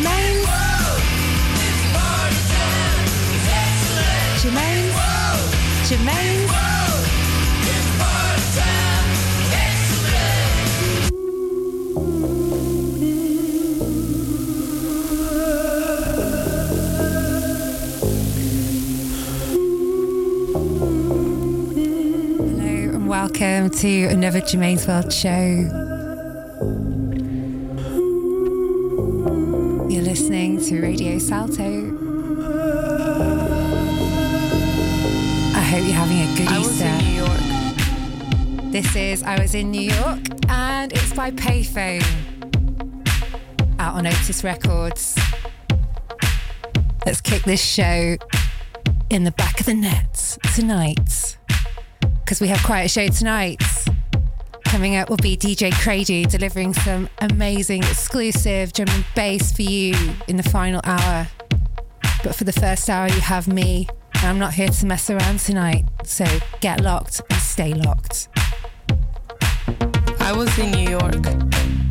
Germaine. Germaine. Germaine. Hello and welcome to another Germaine's World show. To Radio Salto. I hope you're having a good I was Easter. in New York. This is I Was in New York and it's by Payphone. Out on Otis Records. Let's kick this show in the back of the net tonight. Because we have quite a show tonight. Coming up will be DJ Crady delivering some amazing exclusive and bass for you in the final hour. But for the first hour, you have me. And I'm not here to mess around tonight. So get locked and stay locked. I was in New York.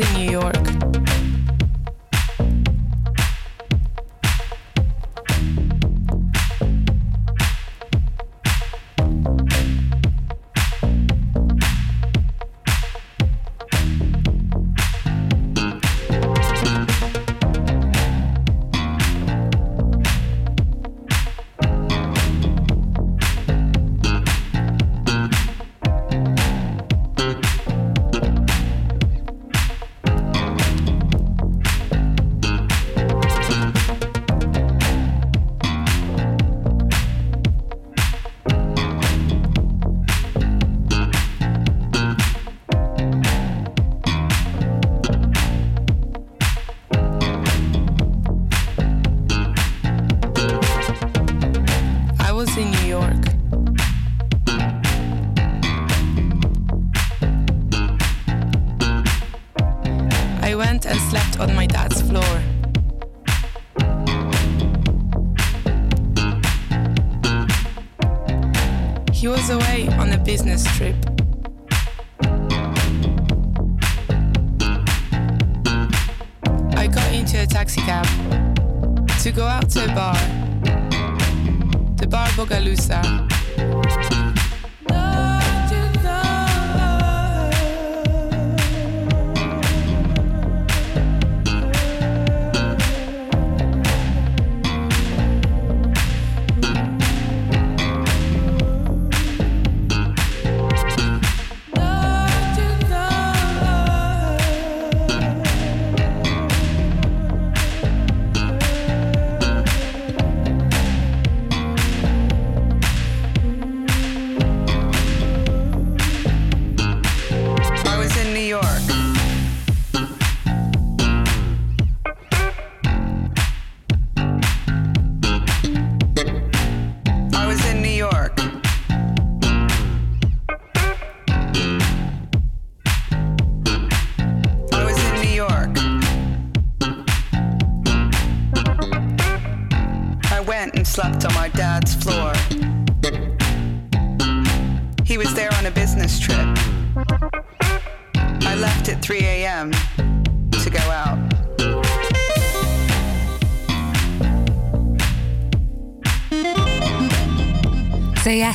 In New York.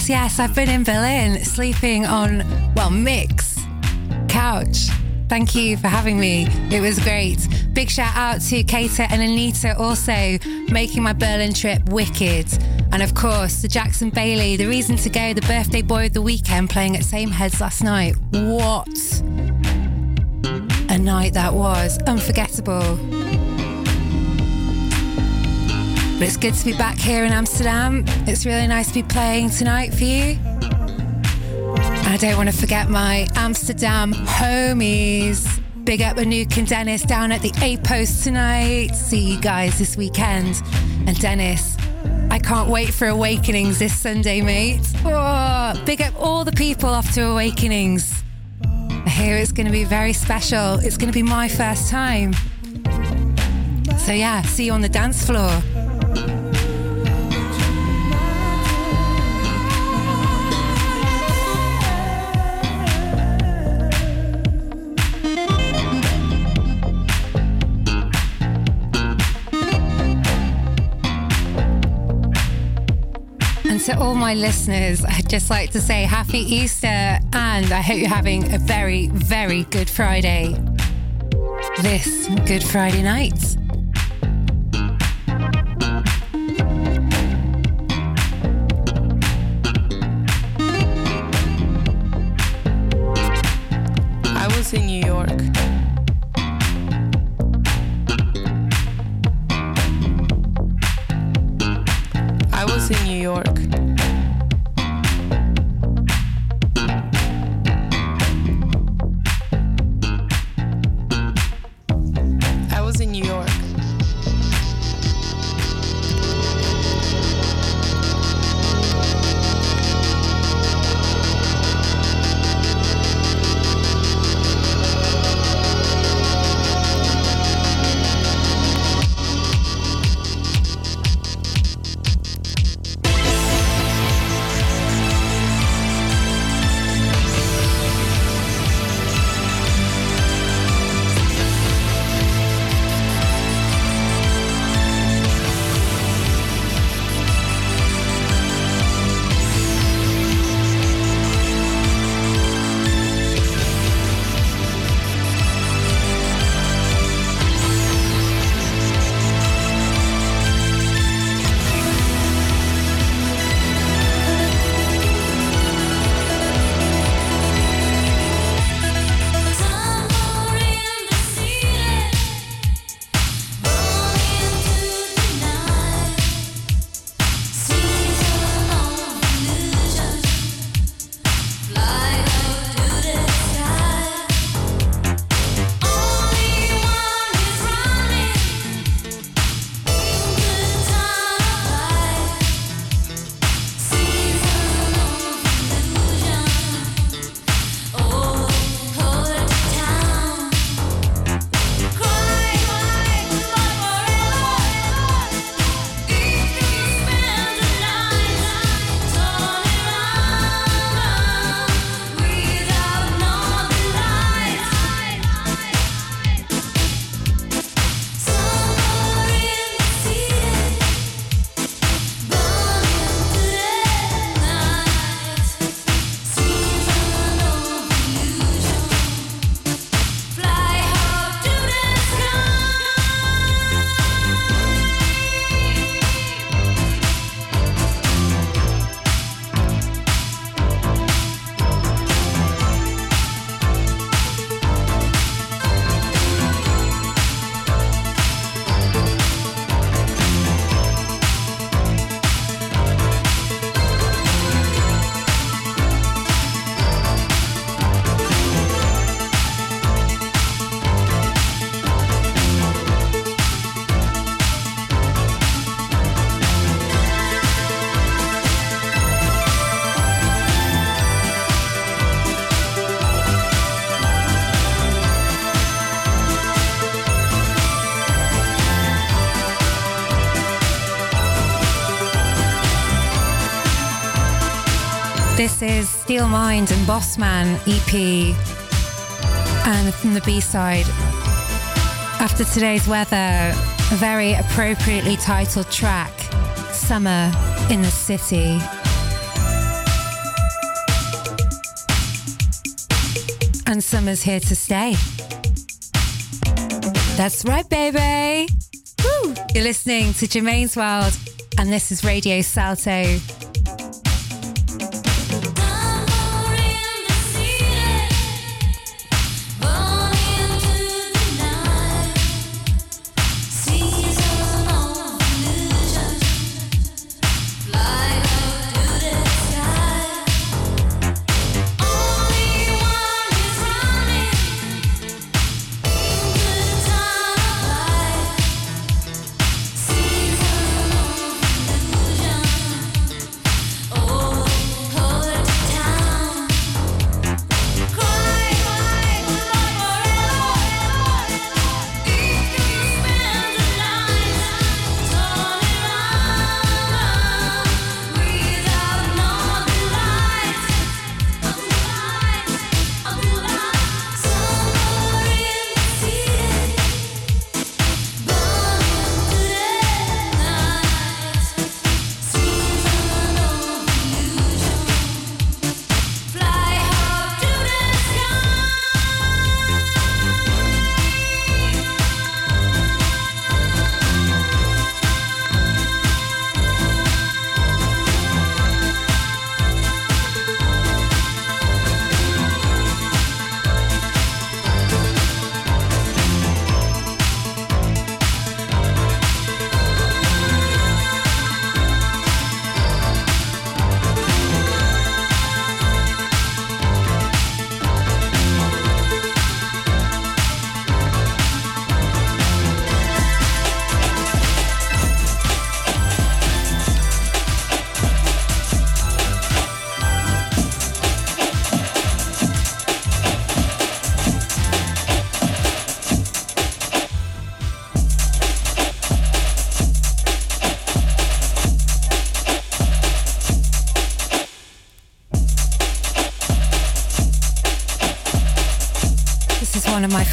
Yes, yes, I've been in Berlin sleeping on, well, mix couch. Thank you for having me. It was great. Big shout out to Kater and Anita also making my Berlin trip wicked. And of course, the Jackson Bailey, the reason to go, the birthday boy of the weekend playing at Same Heads last night. What a night that was. Unforgettable. But it's good to be back here in Amsterdam. It's really nice to be playing tonight for you. And I don't want to forget my Amsterdam homies. Big up Anouk and Dennis down at the A Post tonight. See you guys this weekend. And Dennis, I can't wait for Awakenings this Sunday, mate. Oh, big up all the people off to Awakenings. I hear it's going to be very special. It's going to be my first time. So, yeah, see you on the dance floor. To all my listeners, I'd just like to say happy Easter and I hope you're having a very, very good Friday. This Good Friday night. I will in New Mind and Bossman EP. And from the B side, after today's weather, a very appropriately titled track, Summer in the City. And summer's here to stay. That's right, baby. Woo! You're listening to Germaine's World, and this is Radio Salto.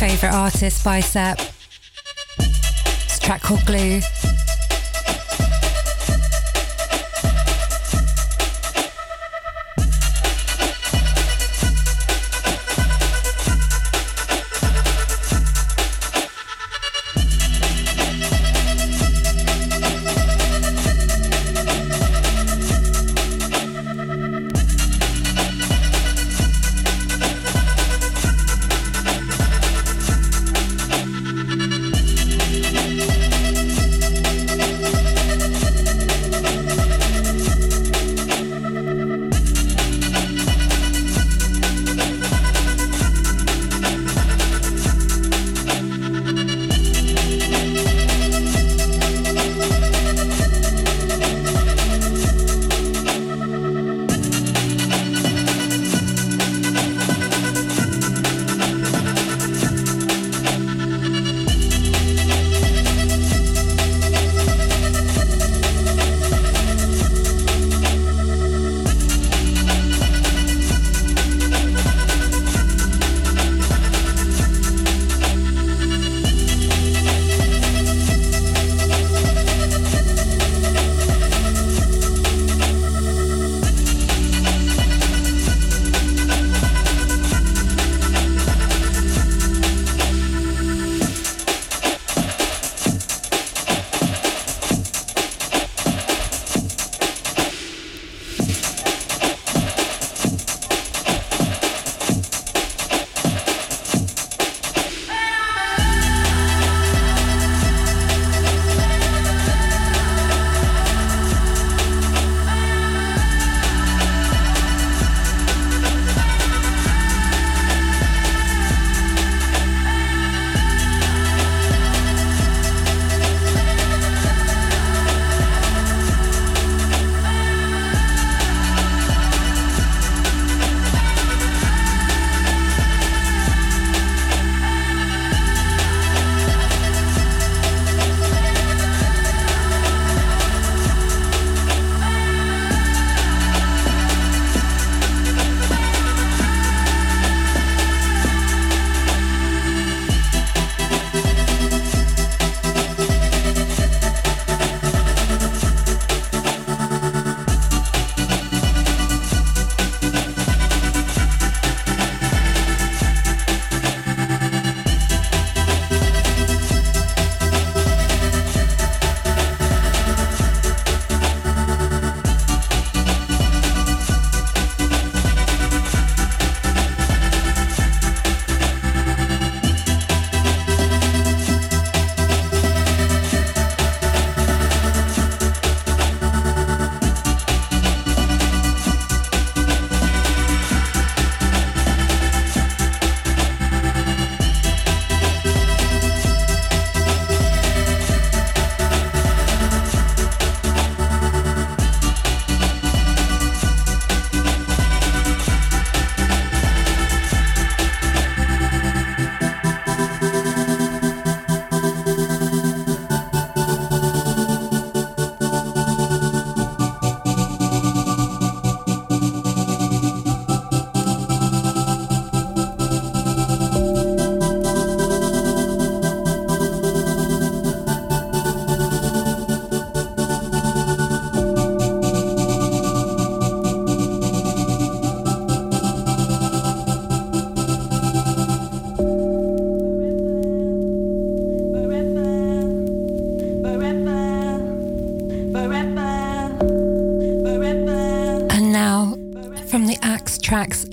Favourite artist, Bicep. It's track called Glue.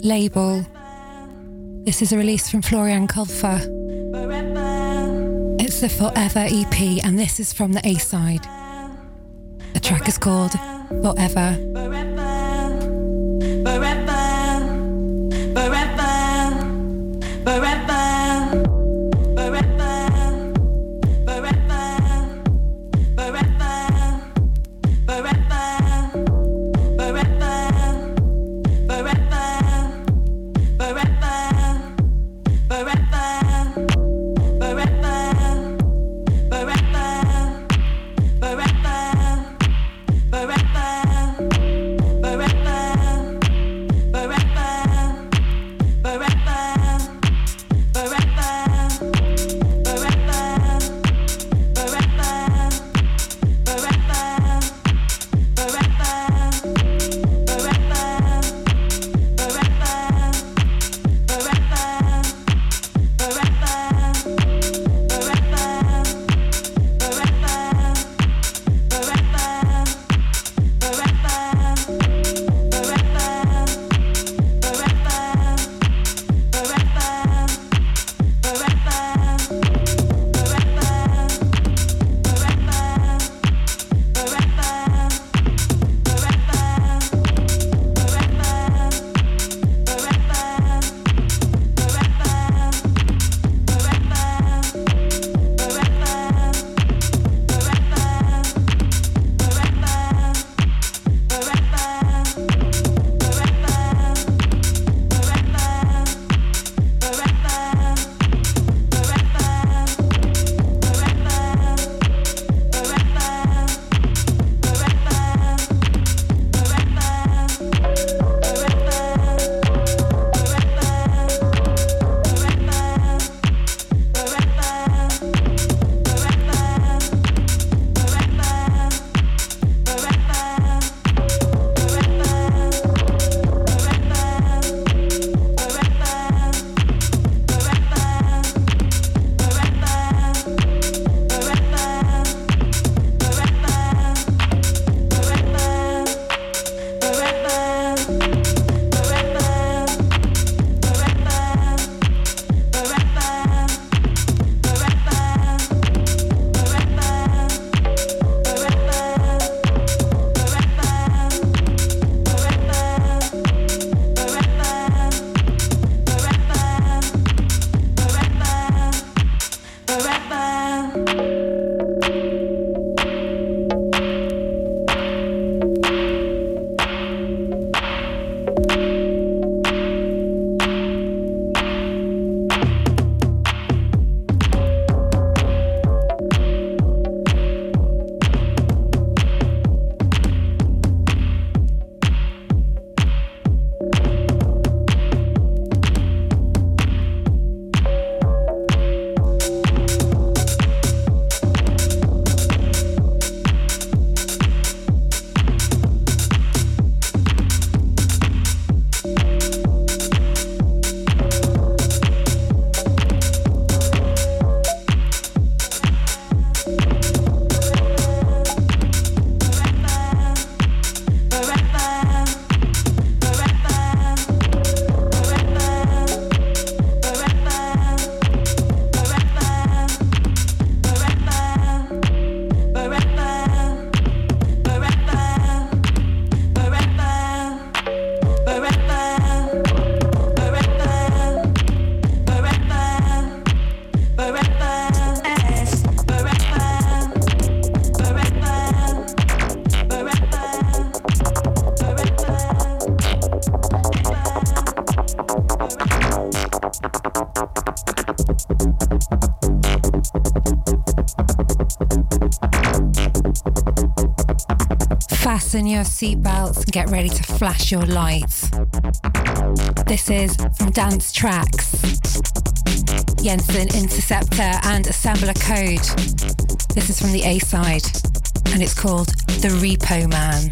Label. This is a release from Florian Kupfer. It's the Forever EP, and this is from the A side. The track is called Forever. Your seatbelts and get ready to flash your lights. This is from Dance Tracks, Jensen Interceptor and Assembler Code. This is from the A side and it's called The Repo Man.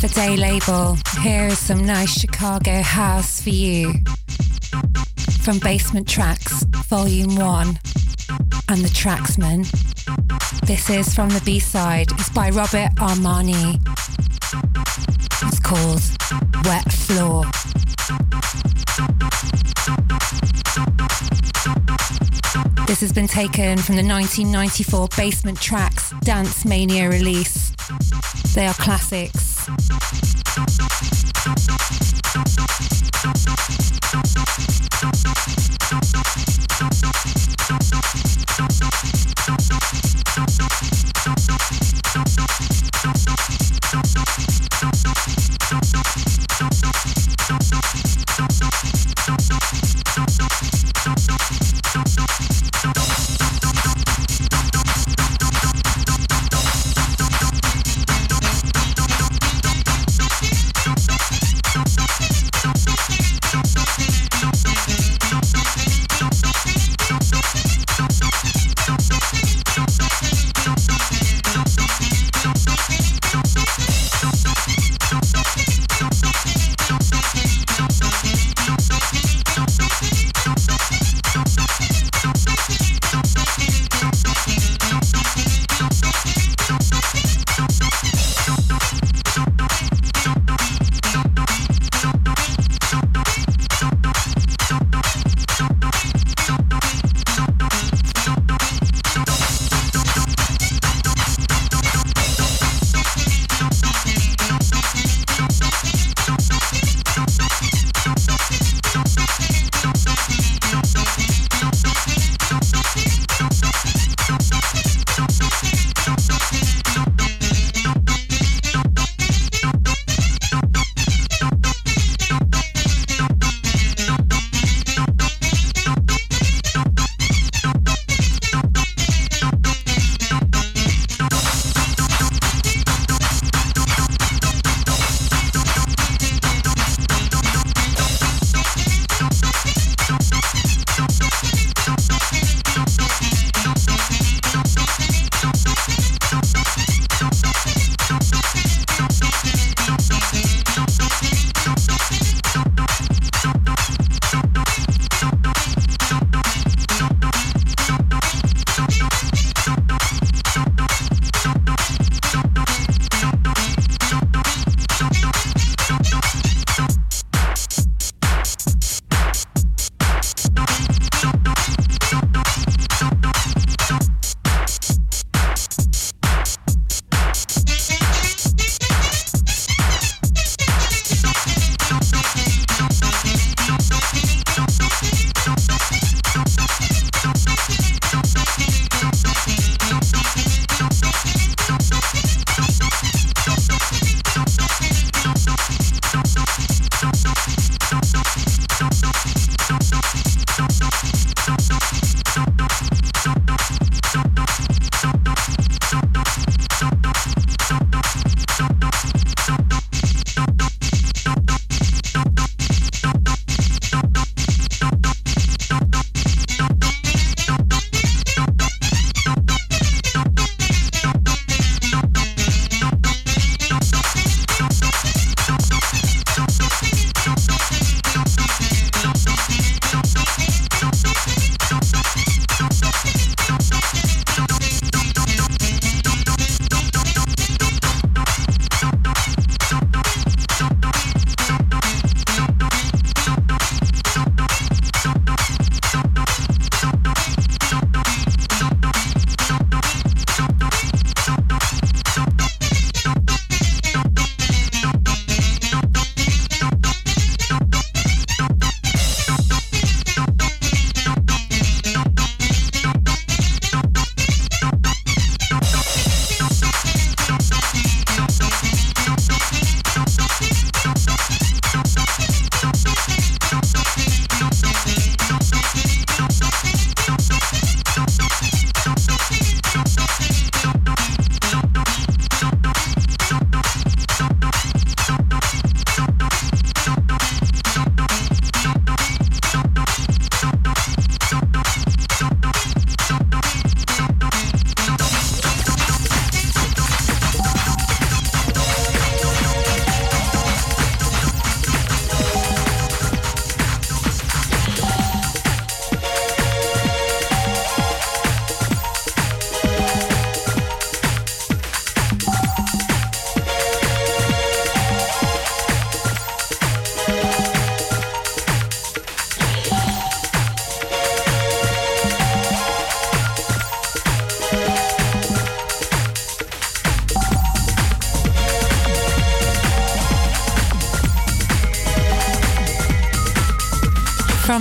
Another Day label. Here is some nice Chicago house for you. From Basement Tracks, Volume 1, and The Tracksman. This is from the B side. It's by Robert Armani. It's called Wet Floor. This has been taken from the 1994 Basement Tracks Dance Mania release. They are classics.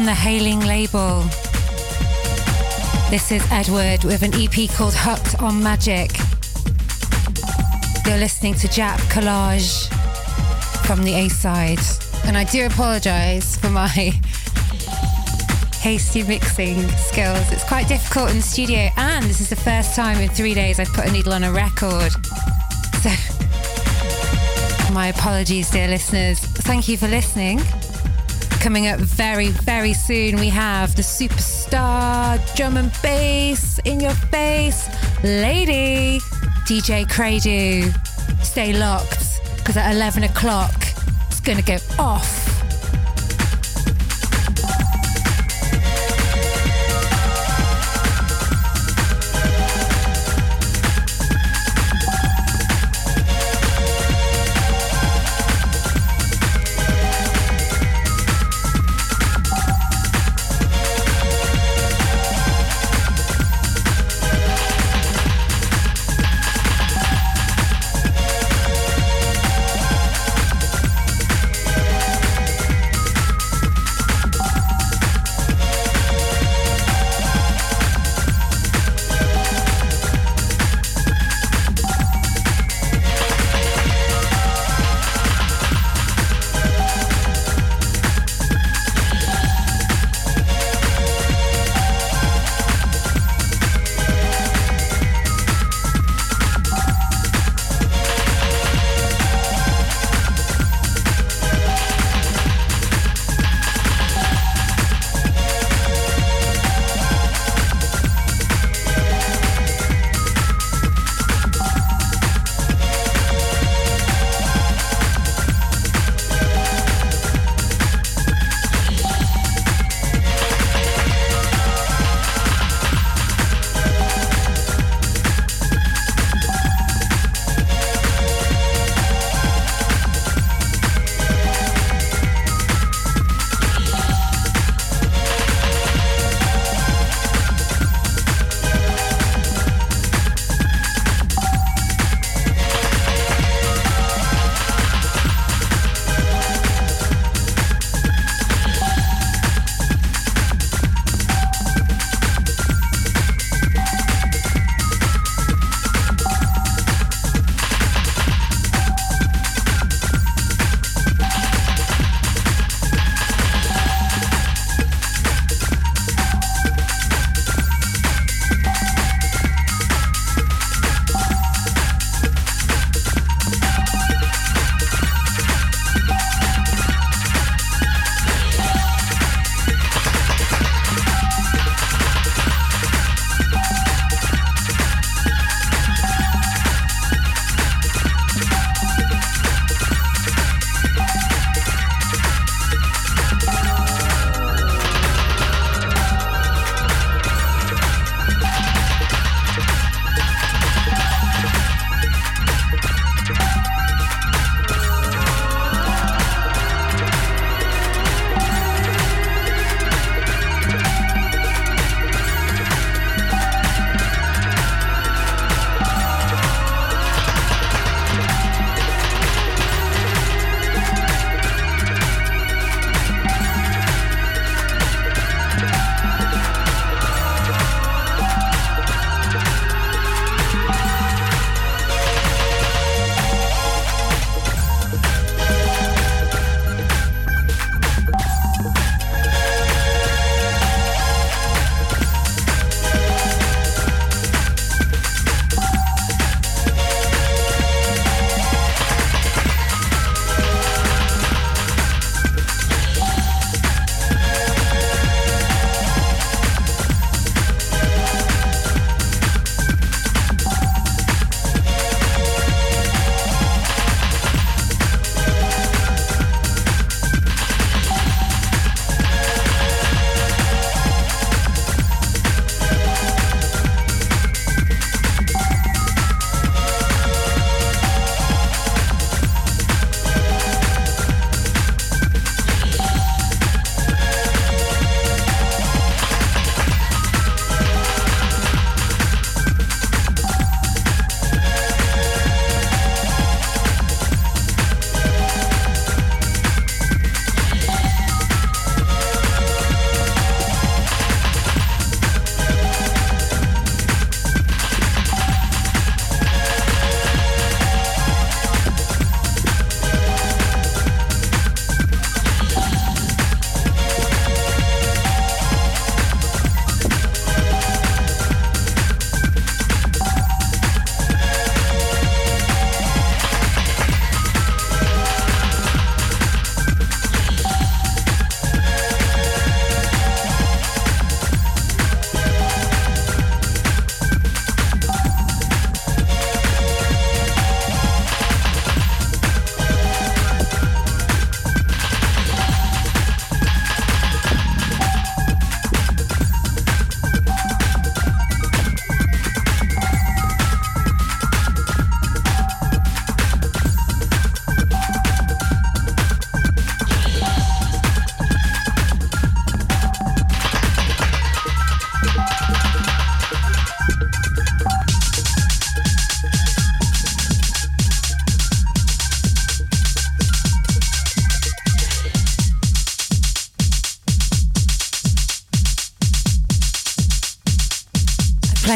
The Hailing label. This is Edward with an EP called Hooked on Magic. You're listening to Jap Collage from the A side. And I do apologize for my hasty mixing skills. It's quite difficult in the studio, and this is the first time in three days I've put a needle on a record. So, my apologies, dear listeners. Thank you for listening. Coming up very, very soon, we have the superstar drum and bass in your face lady, DJ Cradu. Stay locked because at 11 o'clock, it's going to go off.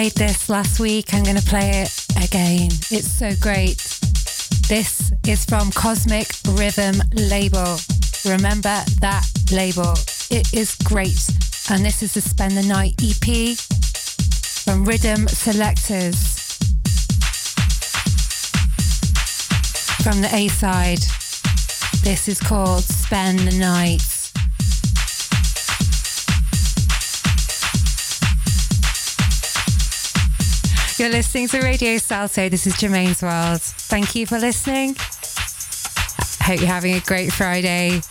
Played this last week. I'm going to play it again. It's so great. This is from Cosmic Rhythm Label. Remember that label. It is great. And this is the Spend the Night EP from Rhythm Selectors. From the A side, this is called Spend the Night. You're listening to Radio Salto. This is Germaine's World. Thank you for listening. Hope you're having a great Friday.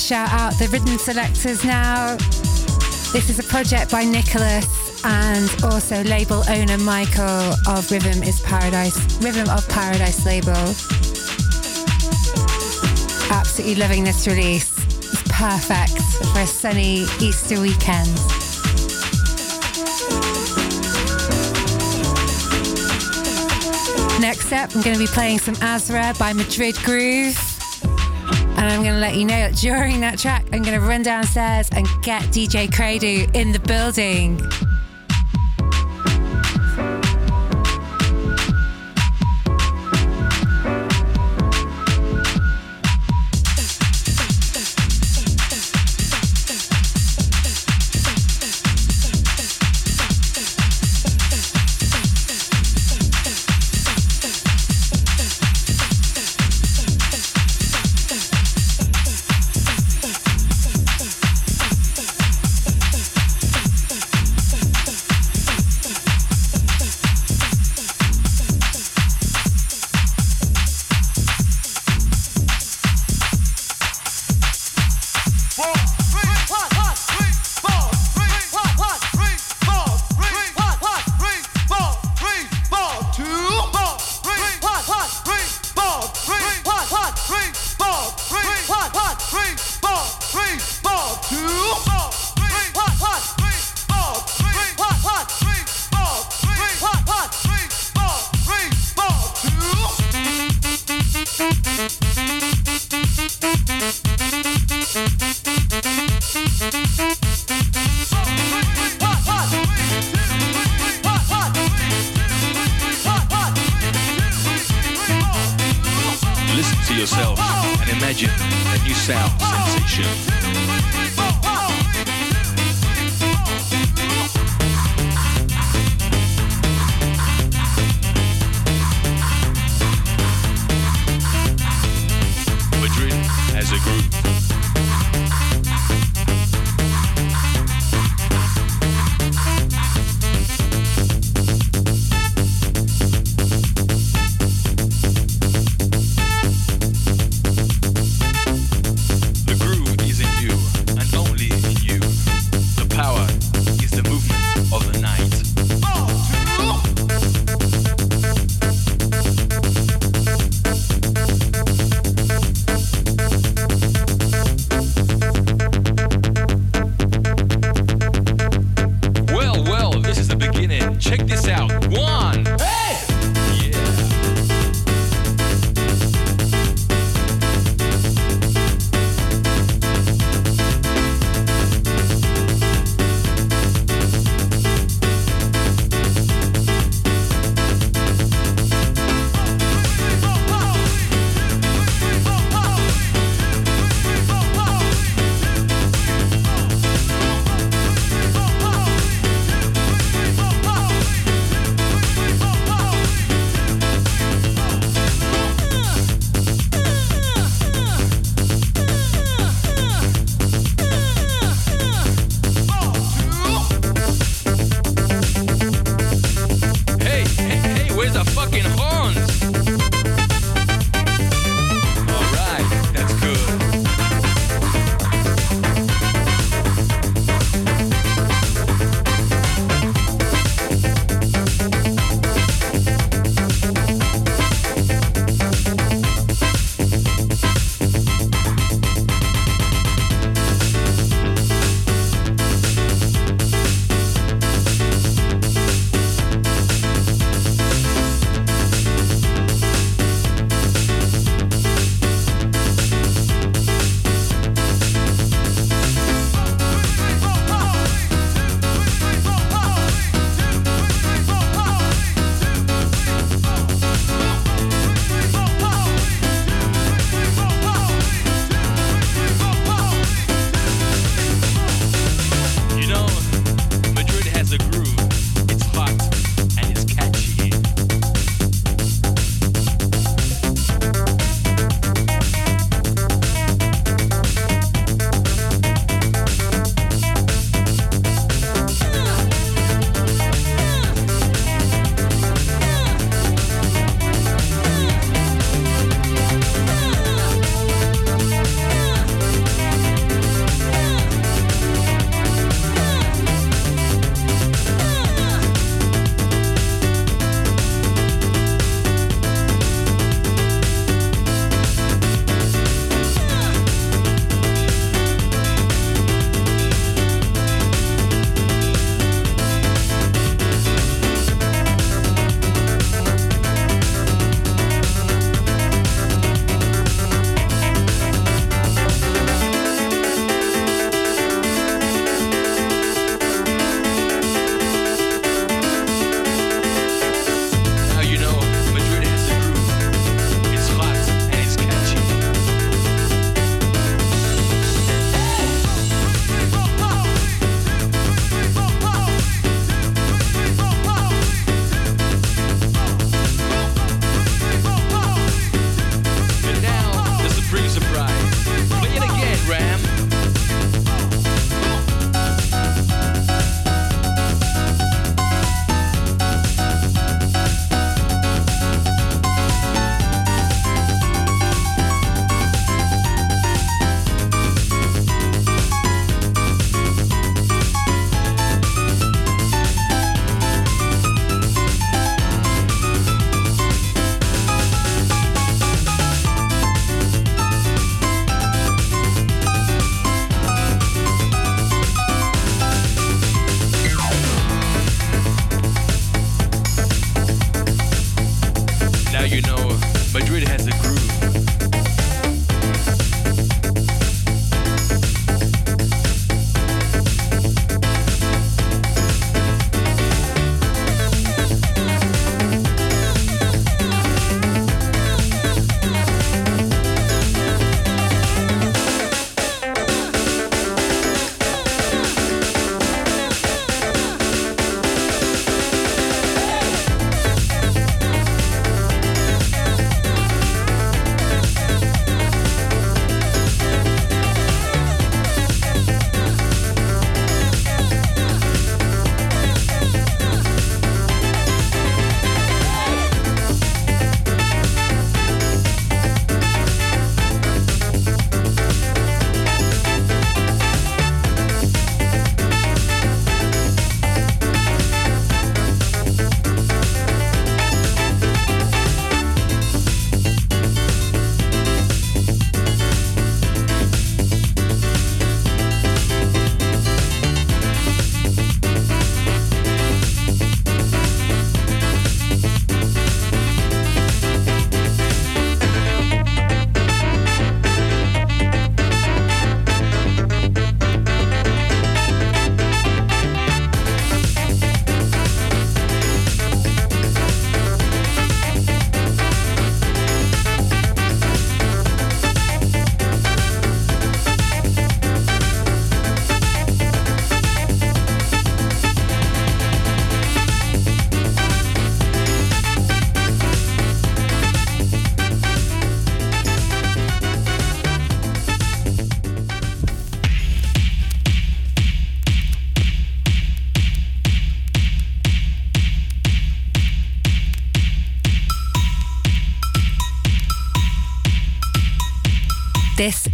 Shout out the rhythm selectors now. This is a project by Nicholas and also label owner Michael of Rhythm is Paradise, Rhythm of Paradise label. Absolutely loving this release. It's perfect for a sunny Easter weekend. Next up, I'm going to be playing some Azra by Madrid Groove. And I'm going to let you know that during that track, I'm going to run downstairs and get DJ Credu in the building.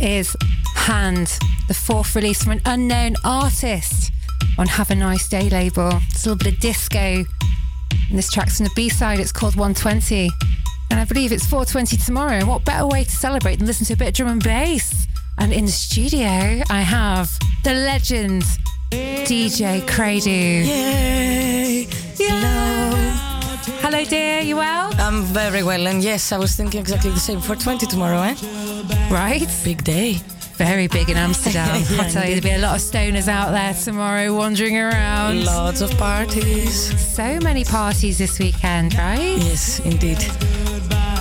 Is Hand, the fourth release from an unknown artist on Have a Nice Day label. It's a little bit of disco. And this track's from the B side, it's called 120. And I believe it's 420 tomorrow. And what better way to celebrate than listen to a bit of drum and bass? And in the studio, I have the legend, DJ Cradu. Yay! Hello. Hello, dear. You well? I'm very well, and yes, I was thinking exactly the same. 420 tomorrow, eh? Right. Big day. Very big in Amsterdam. Yeah, I tell you, there'll be a lot of stoners out there tomorrow wandering around. Lots of parties. So many parties this weekend, right? Yes, indeed.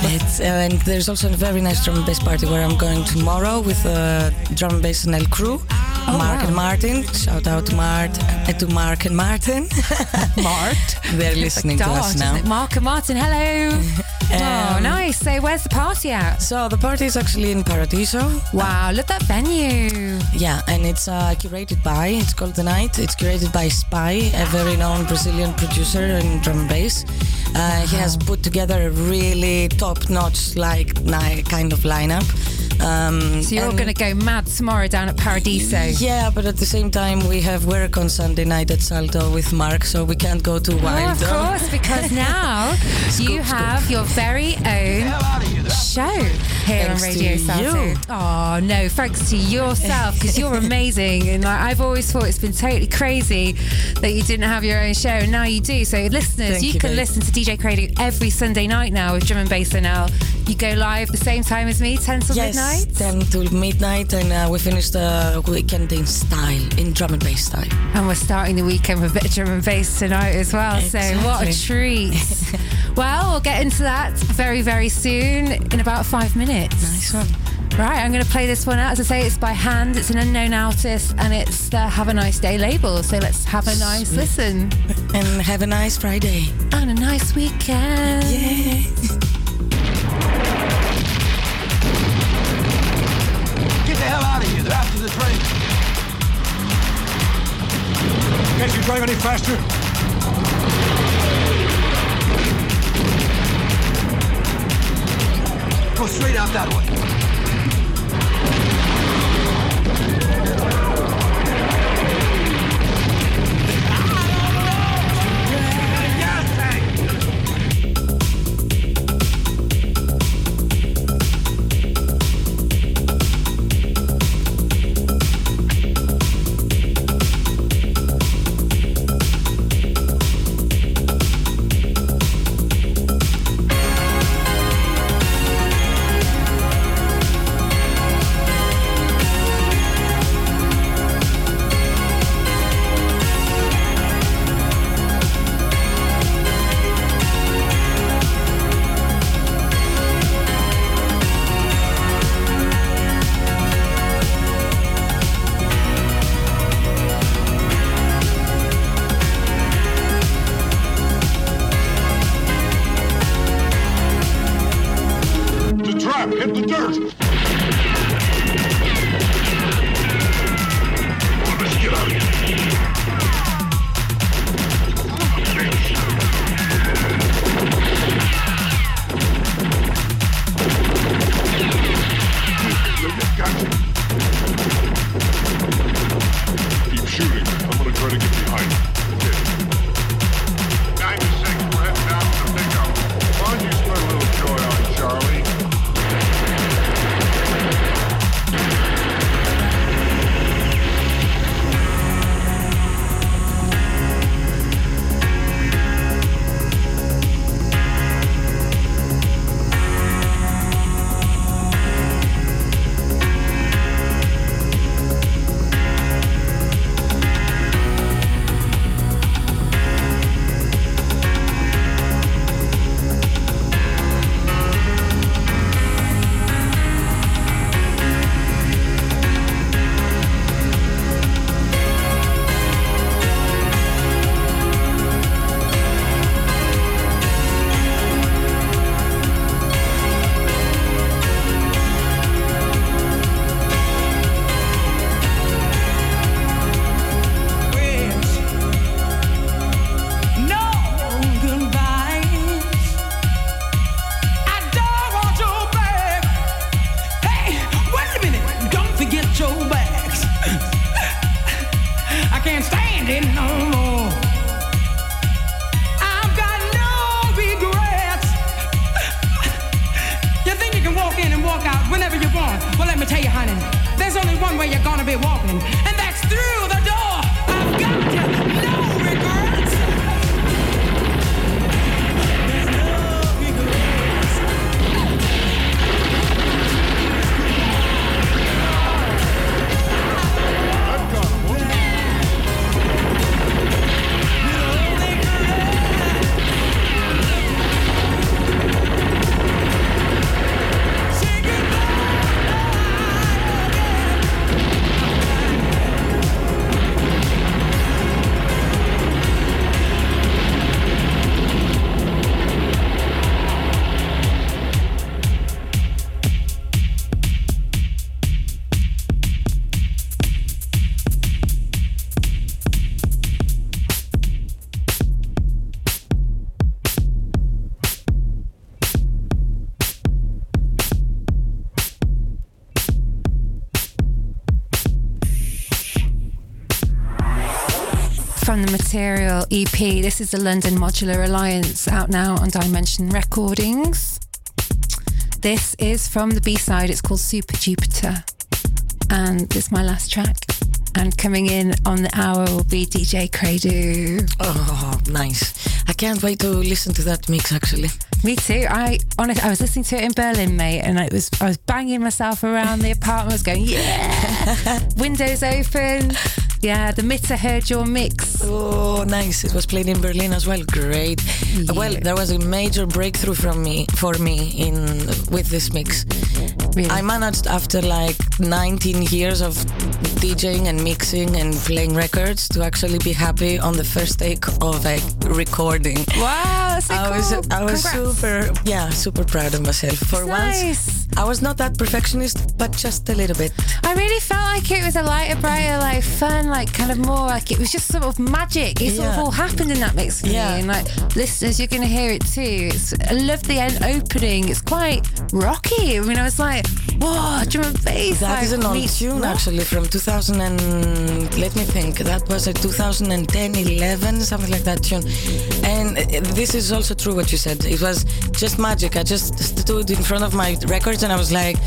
Uh, and there's also a very nice drum and bass party where I'm going tomorrow with uh, drum and bass NL crew. Oh, Mark wow. and Martin. Shout out to Mart uh, to Mark and Martin. Mart. They're listening to us now. Mark and Martin, hello. oh, Um, nice. So, where's the party at? So the party is actually in Paradiso. Wow, look at that venue. Yeah, and it's uh, curated by, it's called The Night. It's curated by Spy, a very known Brazilian producer in drum and bass. Uh, he has put together a really top notch, like, kind of lineup. Um, So, you're and- going to go mad tomorrow down at Paradiso. Yeah, but at the same time, we have work on Sunday night at Salto with Mark, so we can't go too Oh, wild. of though. course, because now you Scoop, have your very own show here Thanks on Radio Salto. Oh no, thanks to yourself because you're amazing, and like, I've always thought it's been totally crazy that you didn't have your own show, and now you do. So, listeners, you, you, can babe. listen to DJ Crady every Sunday night now with Drum and Bass NL. You go live the same time as me, 10 till Yes, midnight. 10 till midnight, and uh, we finish the weekend in style, in drum and bass style. And we're starting the weekend with a bit of drum and bass tonight as well. So what a treat. well, we'll get into that very, very soon in about five minutes. Nice one. Right, I'm going to play this one out. As I say, it's by hand. It's an unknown artist and it's the Have a Nice Day label. So let's have a nice Sweet. listen And have a nice Friday. and a nice weekend. Yay! Get the hell out of here. They're after the train. Can't you drive any faster? Straight out that way. From the Material EP. This is the London Modular Alliance out now on Dimension Recordings. This is from the B side, it's called Super Jupiter. And it's my last track. And coming in on the hour will be DJ Credu. Oh, nice. I can't wait to listen to that mix actually. Me too. I honestly, I was listening to it in Berlin, mate, and it was I was banging myself around the apartment. I was going, yeah, windows open. Yeah, the Mitter heard your mix. Oh, nice. It was played in Berlin as well. Great. Yeah. Well, there was a major breakthrough from me for me in with this mix. Really? I managed after like 19 years of DJing and mixing and playing records to actually be happy on the first take of a recording. wow, so I cool. was I was Congrats. super yeah super proud of myself for once. nice. I was not that perfectionist, but just a little bit. I really felt like it was a lighter, brighter, like fun, like kind of more like it was just sort of magic. It sort of all happened in that mix for Yeah. me. And like listeners, you're going to hear it too. It's, I love the end opening. It's quite rocky. I mean, I was like, whoa, drum and bass. That like, is an old tune rock. actually from 2000 and let me think. That was a 2010, 11, something like that tune. And uh, this is also true what you said. It was just magic. I just stood in front of my and I was like,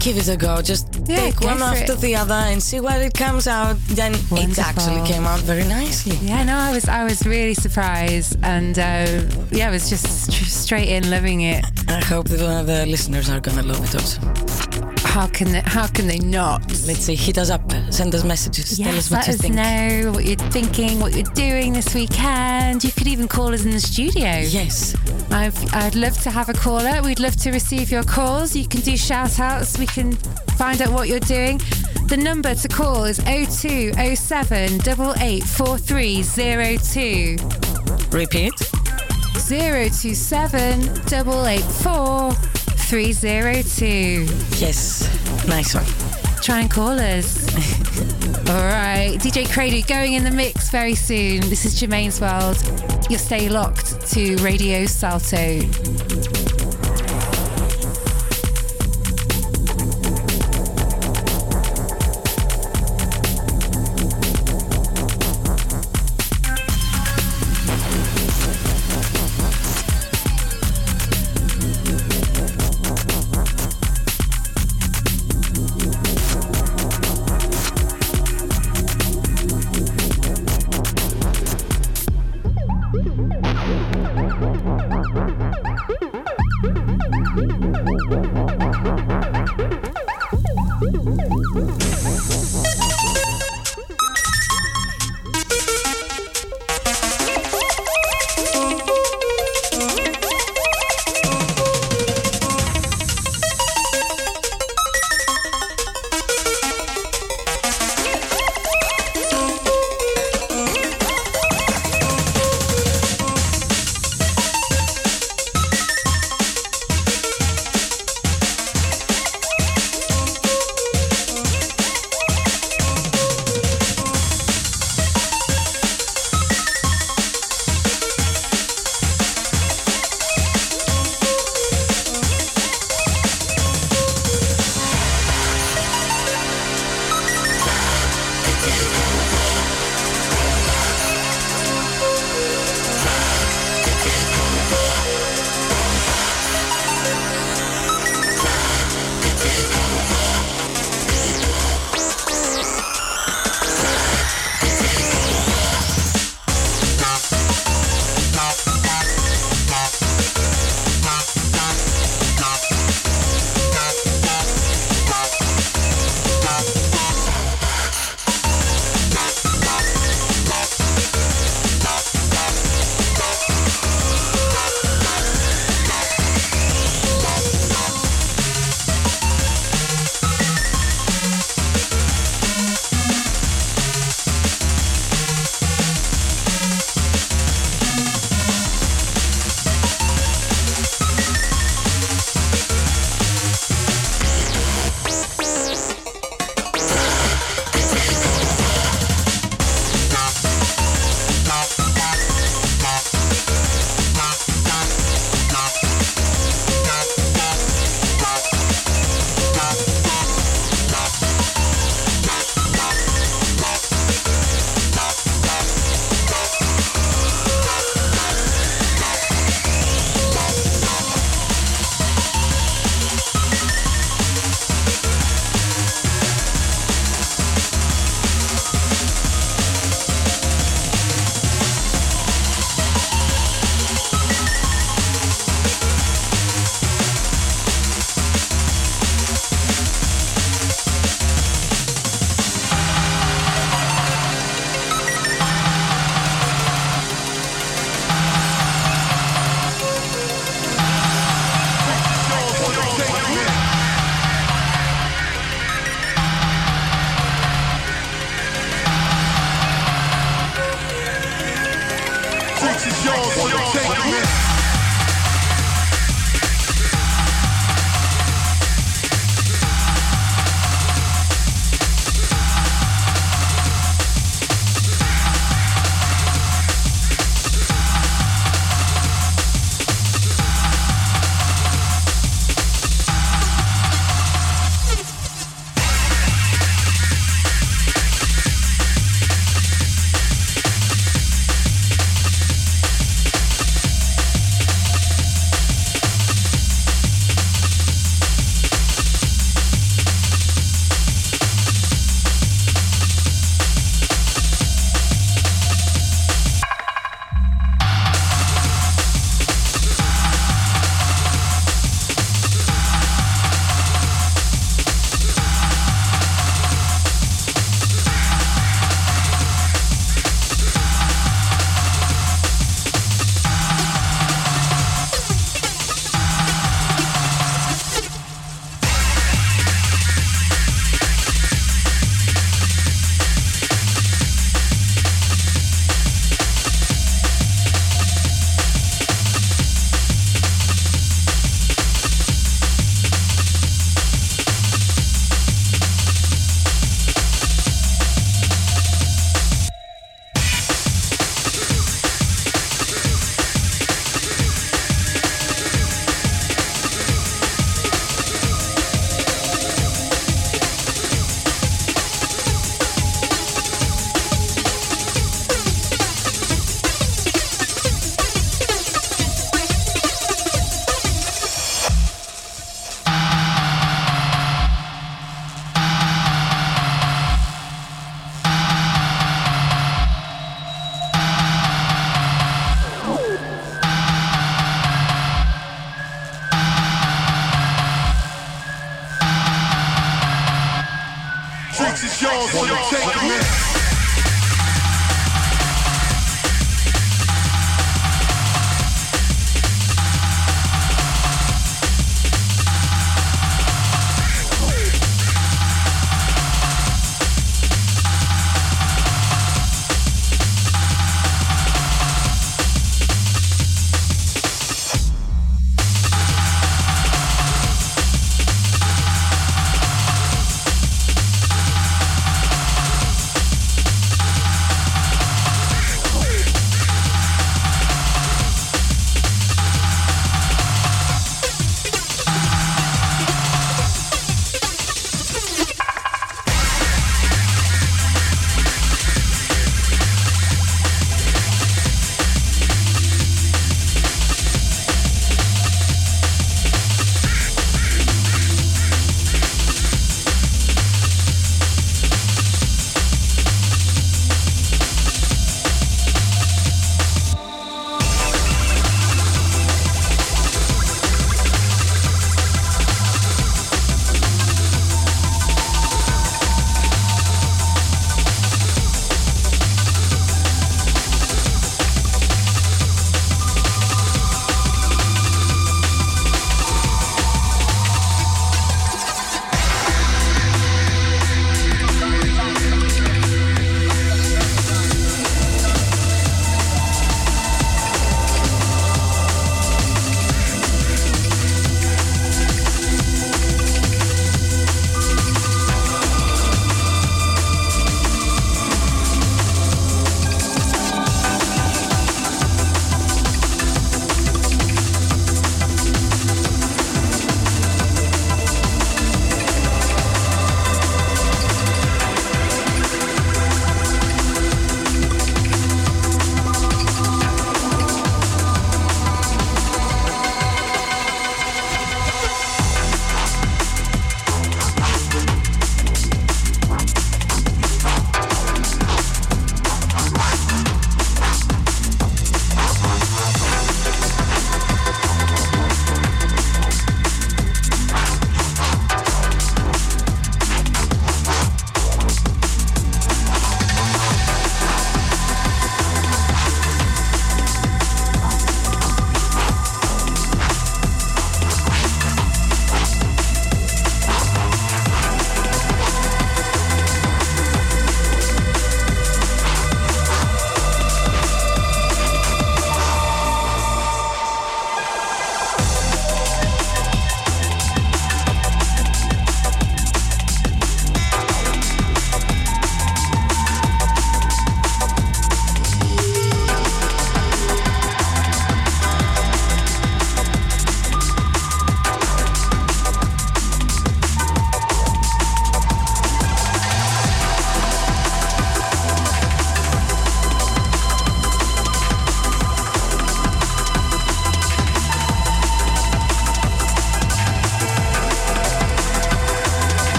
give it a go. Just Yeah, take one after it. the other and see what it comes out. Then it actually came out very nicely. Yeah, no, I was I was really surprised, and uh, yeah, I was just st- straight in loving it. I hope that one of the listeners are gonna love it also. How can they, how can they not? Let's see, hit us up, send us messages, tell us what let you us think. know what you're thinking, what you're doing this weekend. You could even call us in the studio. Yes. I've, I'd love to have a caller. We'd love to receive your calls. You can do shout outs. We can find out what you're doing. The number to call is 0207 884302. Repeat. 027 884 302. Yes. Nice one. Try and call us. All right. DJ Crady going in the mix very soon. This is Germaine's World. You'll stay locked to Radio Salto.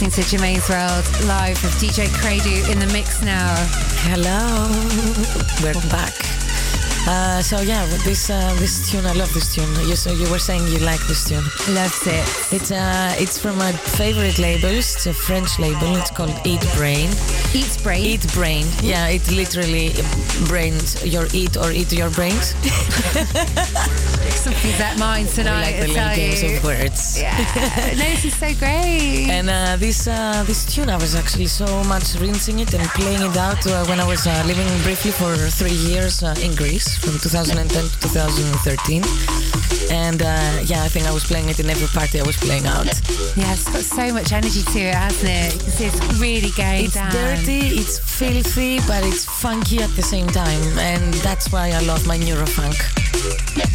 Listening to Germaine's World live with DJ Credu in the mix now. Hello, we're back. Uh, so yeah, this uh, this tune, I love this tune. You so you were saying you like this tune. Loves it. It's uh, it's from my favorite labels. It's a French label. It's called Eat Brain. Eat brain. Eat Brain. Yeah, it literally brains your eat or eat your brains. Something's that mine I tonight. like the little games you. of words. Yeah, no, this is so great. And uh, this uh, this tune, I was actually so much rinsing it and playing it out uh, when I was uh, living briefly for three years uh, in Greece, from 2010 to 2013. And uh, yeah, I think I was playing it in every party I was playing out. Yeah, it's got so much energy to it, hasn't it? You can see it's really going It's down. dirty, it's filthy, but it's funky at the same time, and that's why I love my neurofunk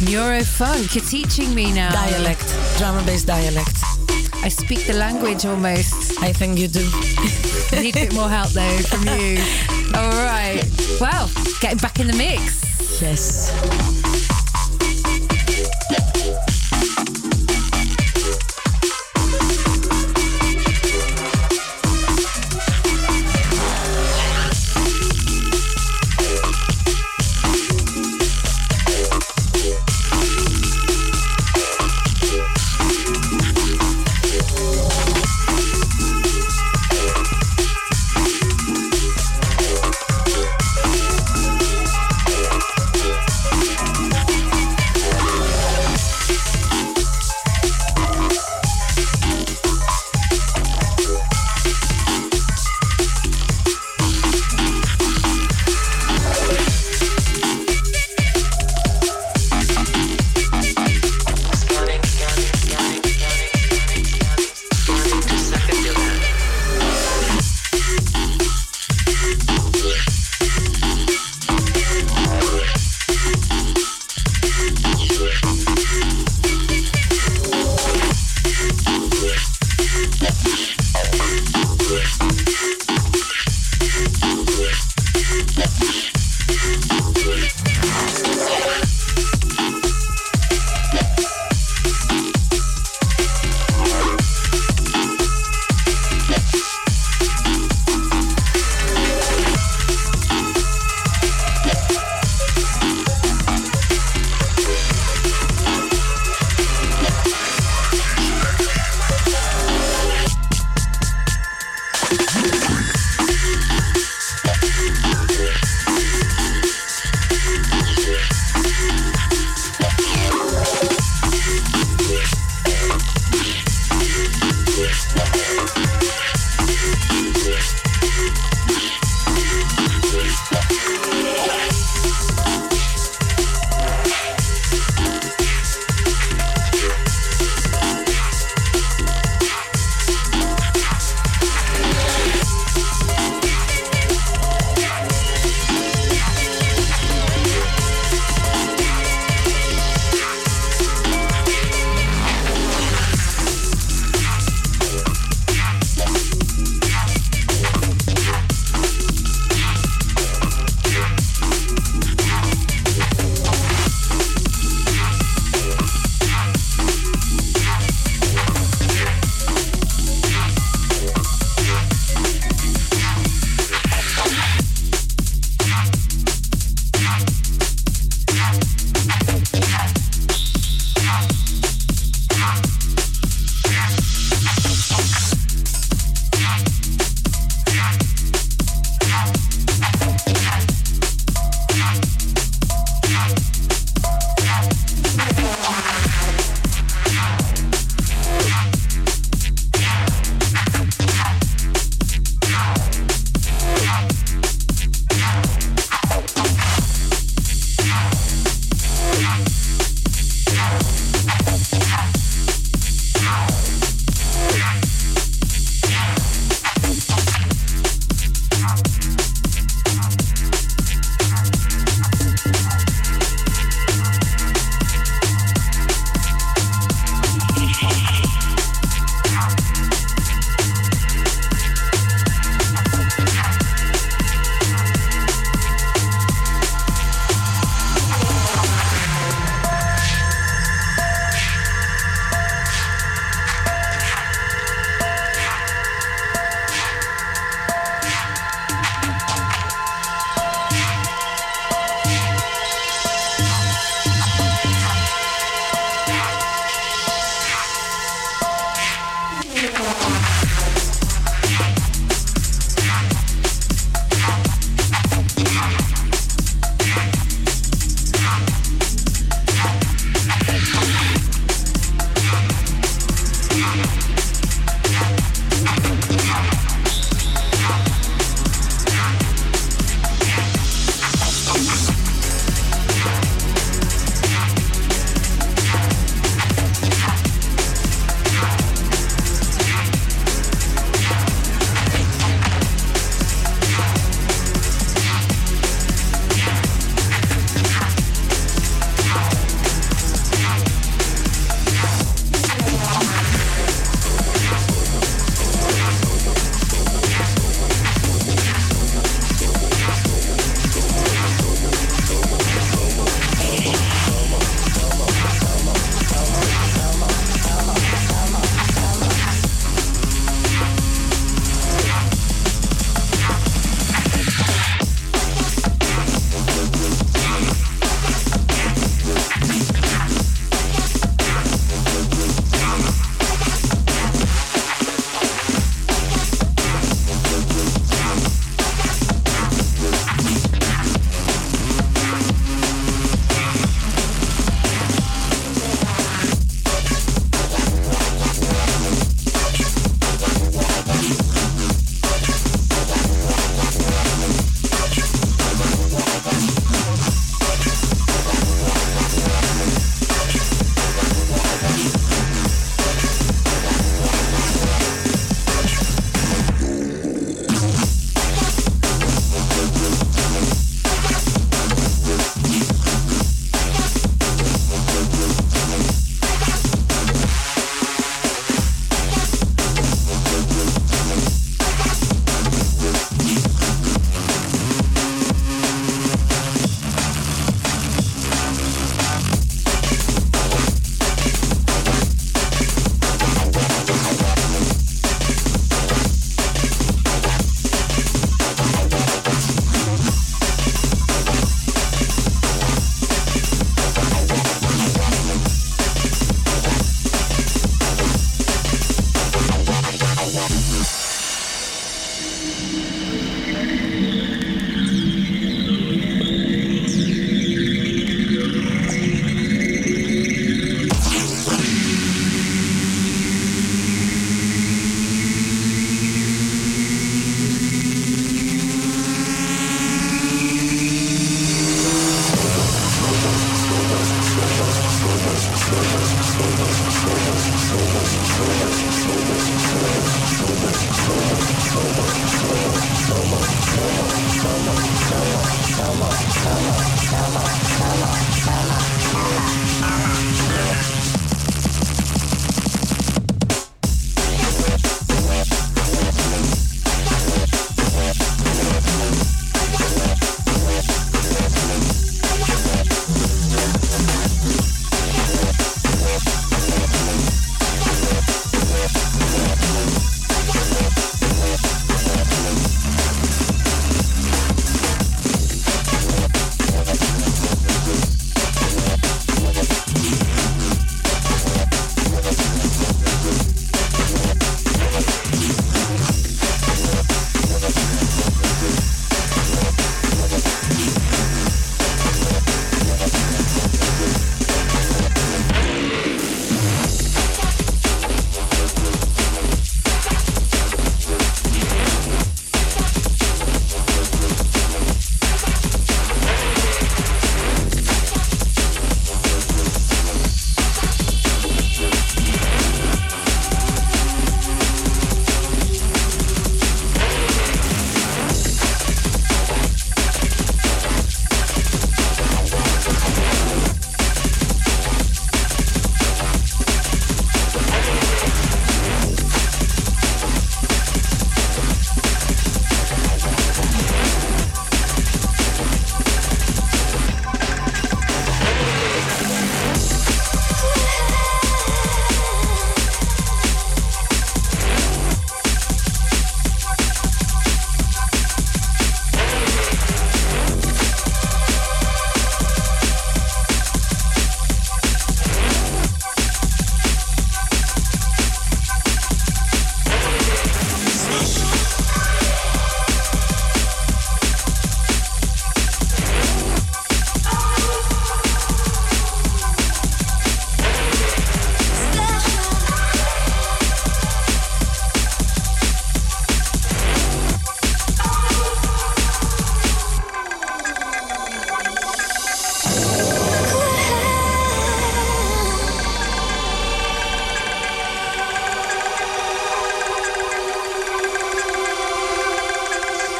Neurofunk. You're teaching me now. dialect, drum and bass dialect. I speak the language almost. I think you do. I need a bit more help though from you. All right. Well, getting back in the mix. Yes.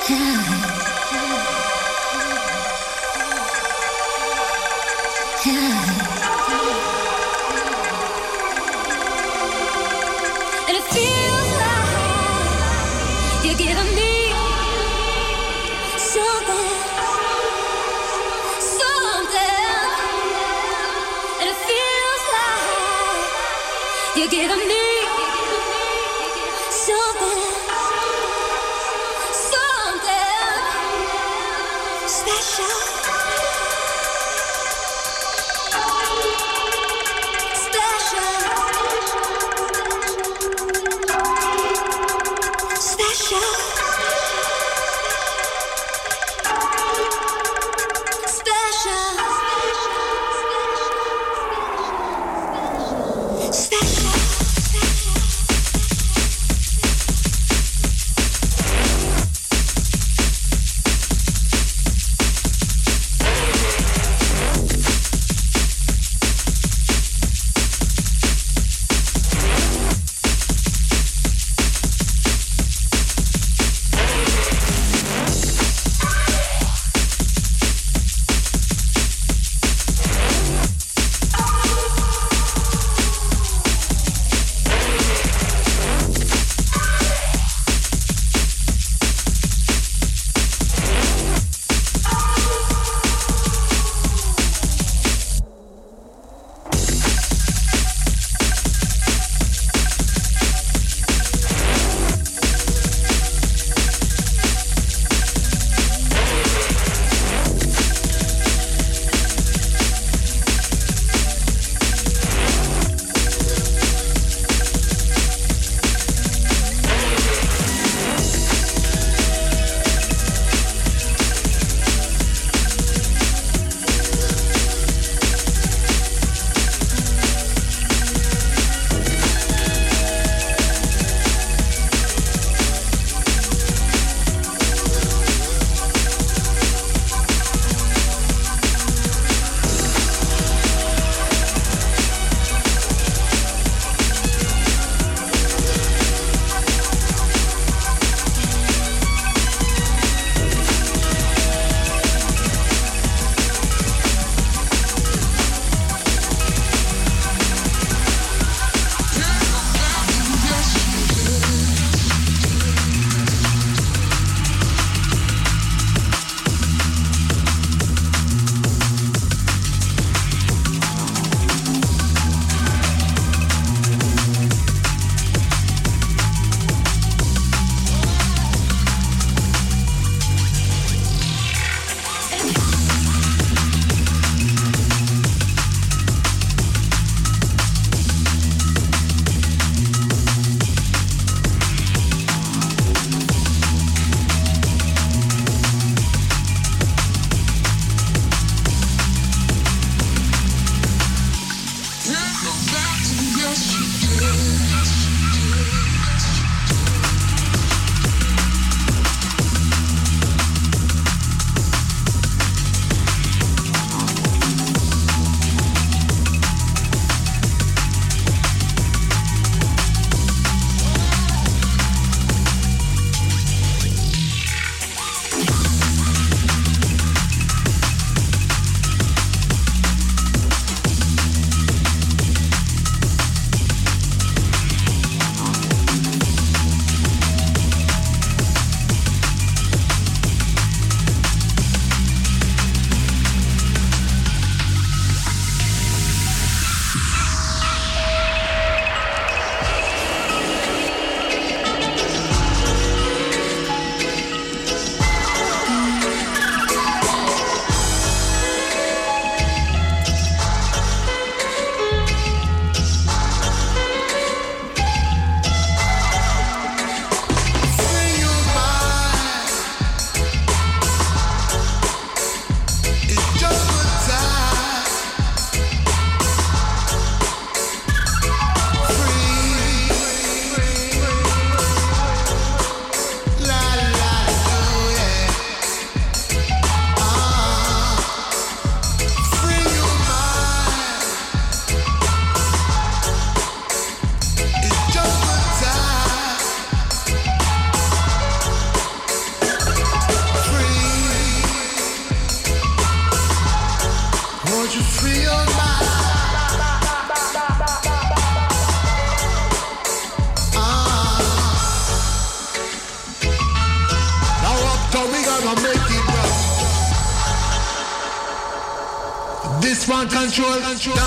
Yeah.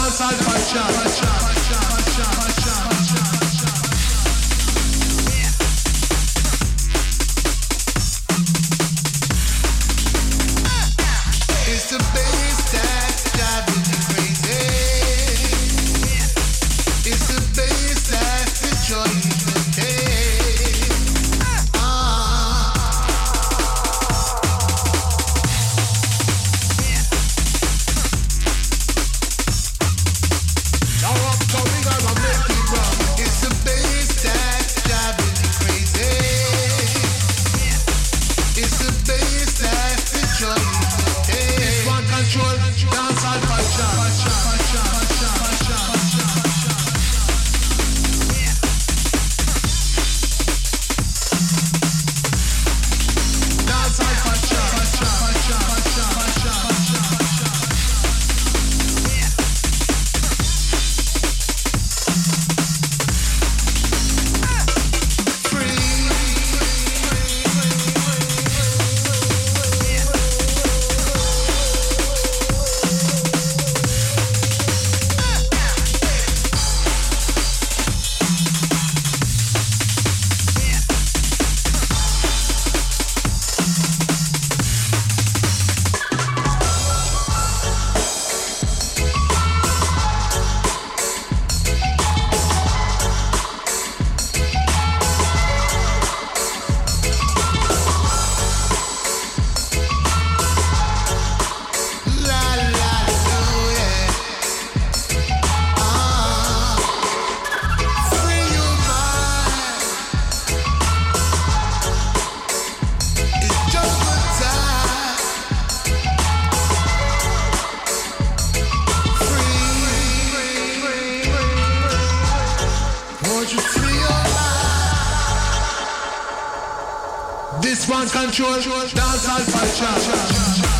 This one control, dance one control, dance all culture.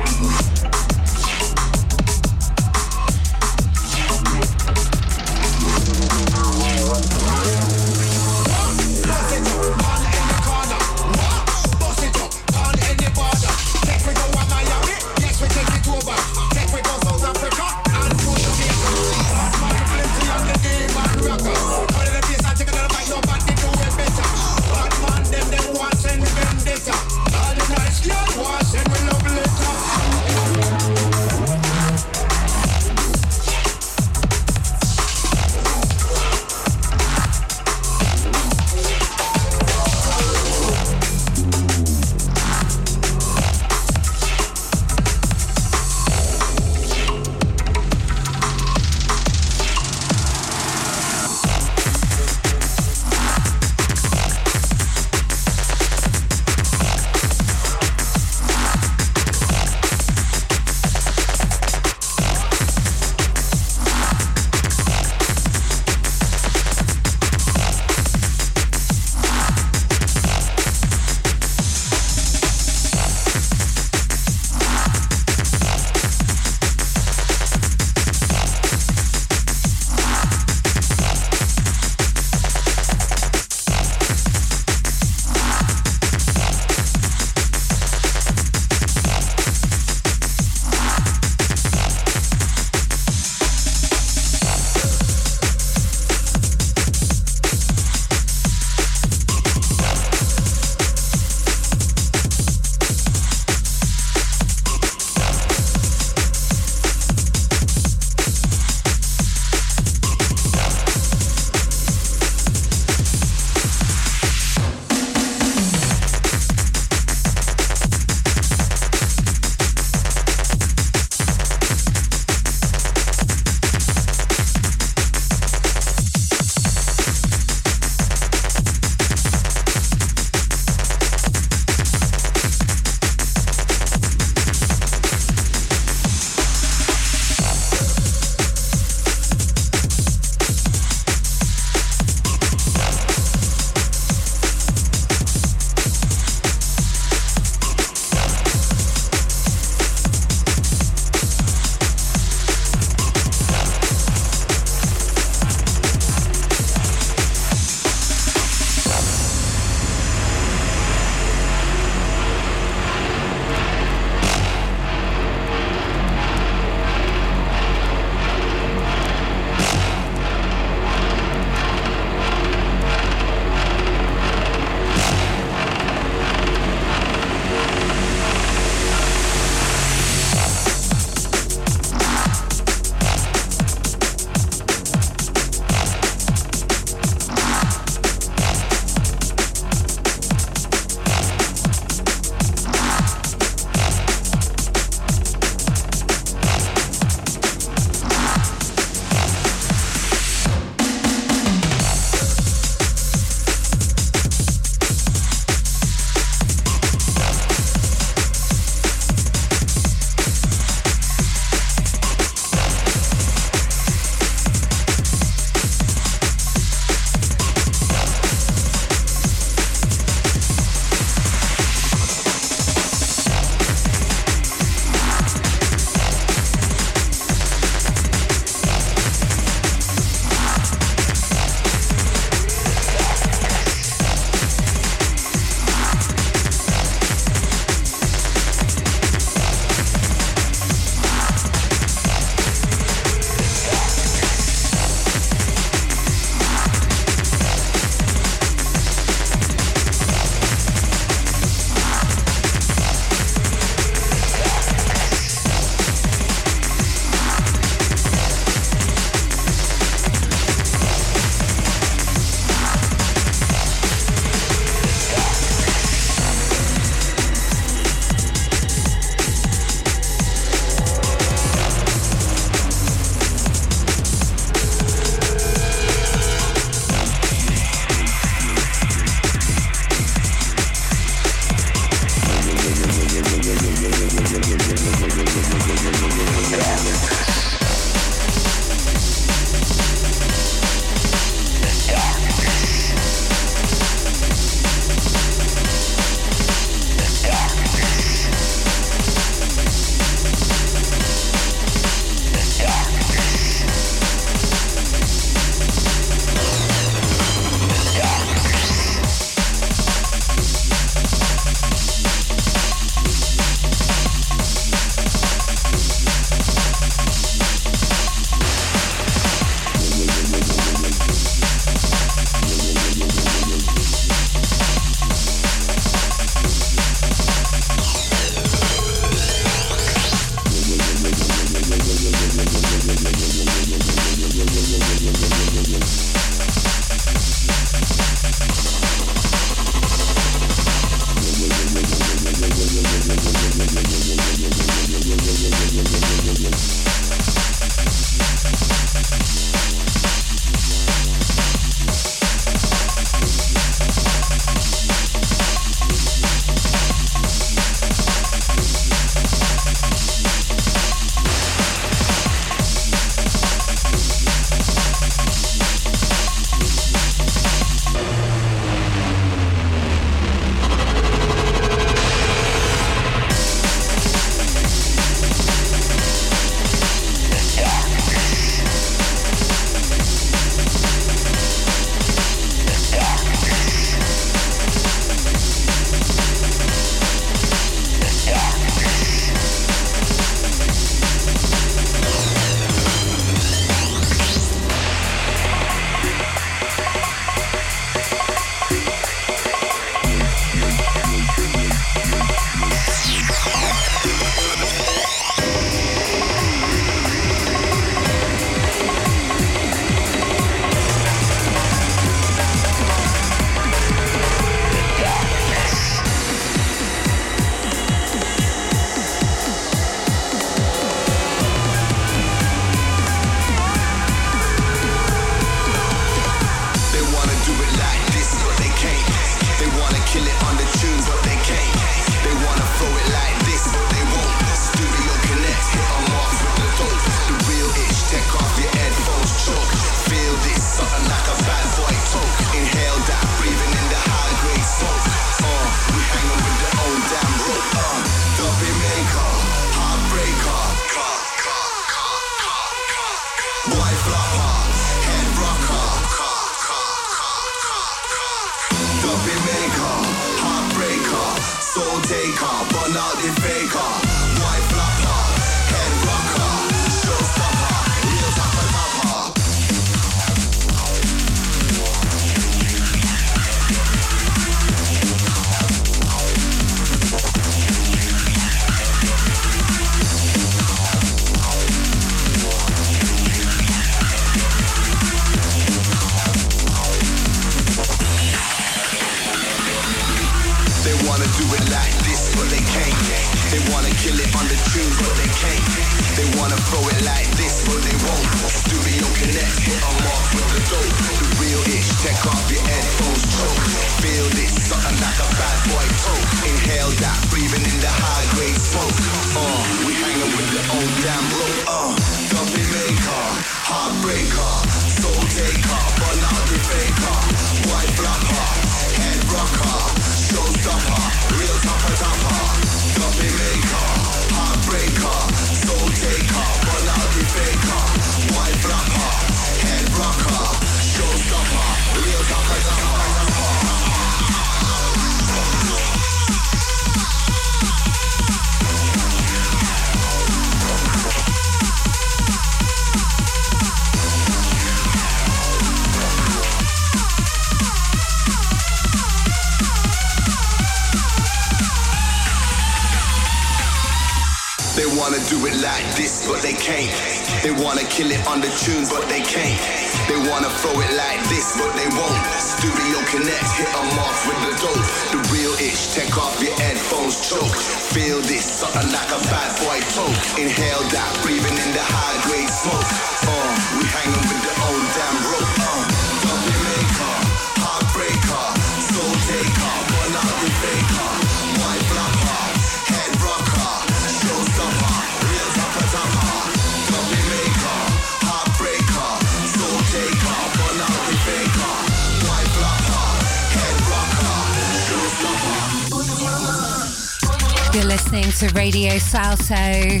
Salto.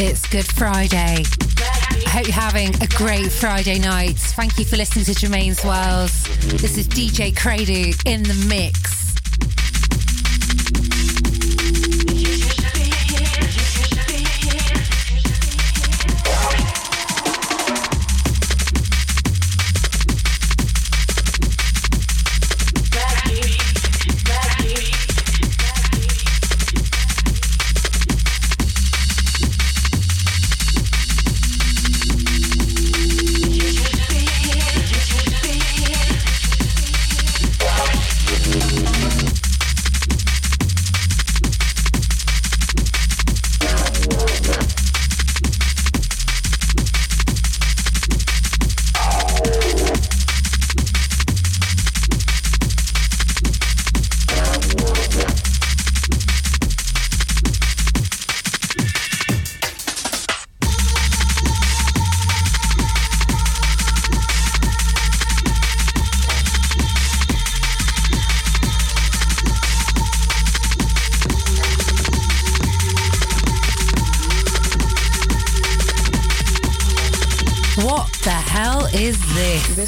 It's Good Friday. I hope you're having a great Friday night. Thank you for listening to Germaine's World. This is DJ Cradu in the mix.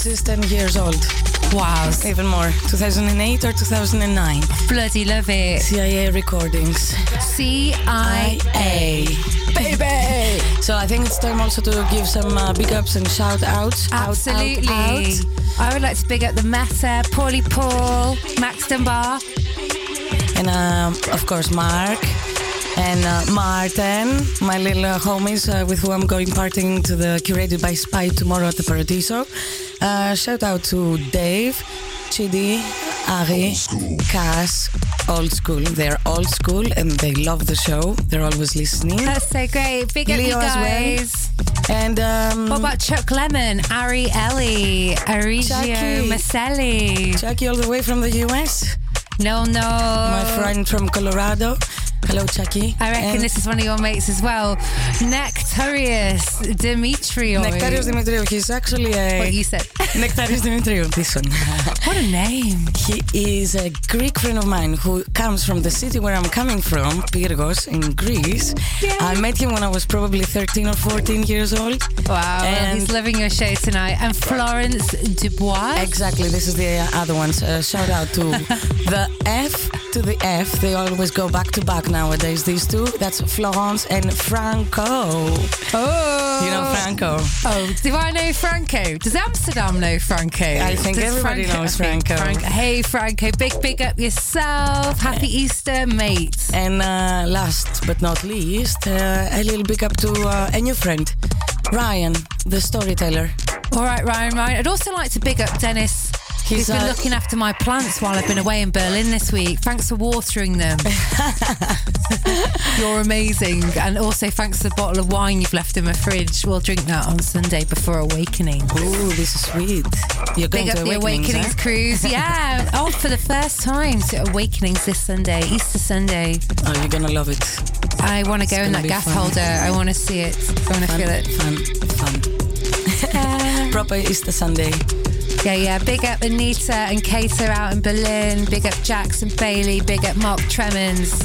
This? Is 10 years old. Wow. Even more. 2008 or 2009. Bloody love it. CIA recordings. CIA. Baby! So I think it's time also to give some uh, big ups and shout outs. Out, Absolutely. out, out. I would like to big up the Meta, Paulie Paul, Max Dunbar. And um, of course, Mark and uh, Martin, my little uh, homies uh, with who I'm going partying to the Curated by Spy tomorrow at the Paradiso. Uh, shout out to Dave, Chidi, Ari, Cass, old school. They're old school and they love the show. They're always listening. That's so great. Big up Leo you as well. guys. And um, What about Chuck Lemon, Ari Ellie, Arigio Chucky. Maselli? Chucky all the way from the US, No, no. my friend from Colorado. Hello, Chucky. I reckon And this is one of your mates as well. Nectarius Dimitriou. Nectarius Dimitriou. He's actually a What you said. Nectarius Dimitriou. This one. what a name. He is a Greek friend of mine who comes from the city where I'm coming from, Pyrgos in Greece. I met him when I was probably 13 or 14 years old. Wow. And- he's living your show tonight. And Florence Dubois. Exactly, this is the other ones. Uh, shout out to the F to the F. They always go back to back nowadays, these two. That's Florence and Franco. Oh. You know Franco. Oh, do I know Franco? Does Amsterdam know Franco? I think Does everybody knows I think Franco. Hey, Franco, big, big up yourself. Happy Easter, mate. And uh, last but not least, uh, a little big up to uh, a new friend, Ryan, the storyteller. All right, Ryan, Ryan. I'd also like to big up Dennis. He's, He's been uh, looking after my plants while I've been away in Berlin this week. Thanks for watering them. You're amazing. And also thanks to the bottle of wine you've left in my fridge. We'll drink that on Sunday before Awakening. Oh, this is sweet. You're going Big to up the Awakenings, Awakenings huh? cruise. Yeah. oh, for the first time to Awakenings this Sunday, Easter Sunday. Oh, you're gonna love it. I want to go in that gas fun. holder. I want to see it. I want to feel it. fun, fun. Proper Easter Sunday. Yeah, yeah. Big up Anita and Kato out in Berlin. Big up Jackson Bailey. Big up Mark Tremens.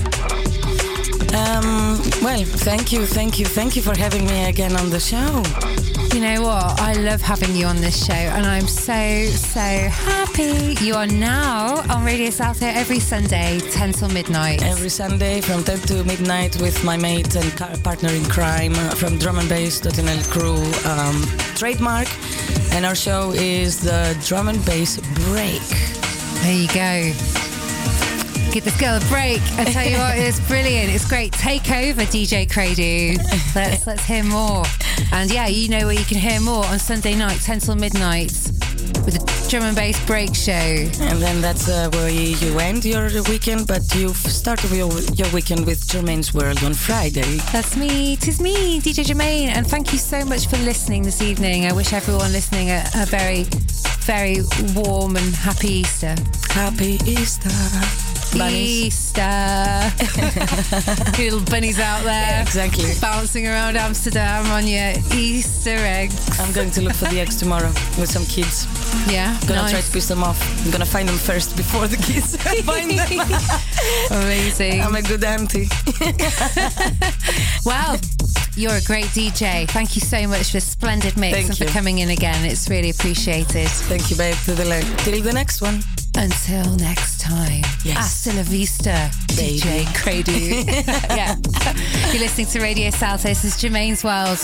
Um, well, thank you, thank you, thank you for having me again on the show. You know what? I love having you on this show, and I'm so, so happy. You are now on Radio Salto here every Sunday, 10 till midnight. Every Sunday from 10 to midnight with my mate and partner in crime from drum and bass.nl crew um, trademark. And our show is the drum and bass break. There you go. Give this girl a break. I tell you what, it's brilliant. It's great. Take over, DJ Cradu. Let's let's hear more. And yeah, you know where you can hear more on Sunday night, 10 till midnight, with the drum and bass break show. And then that's uh, where you, you end your weekend, but you start your, your weekend with Germaine's World on Friday. That's me. Tis me, DJ Germaine. And thank you so much for listening this evening. I wish everyone listening a, a very, very warm and happy Easter. Happy Easter. Bunnies. Easter. Little bunnies out there. Exactly. Bouncing around Amsterdam on your Easter eggs. I'm going to look for the eggs tomorrow with some kids. Yeah. I'm gonna nice. try to piss them off. I'm gonna find them first before the kids find them. Amazing. I'm a good auntie. well, you're a great DJ. Thank you so much for a splendid mix Thank and you. for coming in again. It's really appreciated. Thank you, babe. To the till the next one. Until next time. Yes. Hasta la vista, Baby. DJ Cradu. yeah. You're listening to Radio Salto. This is Germaine's World.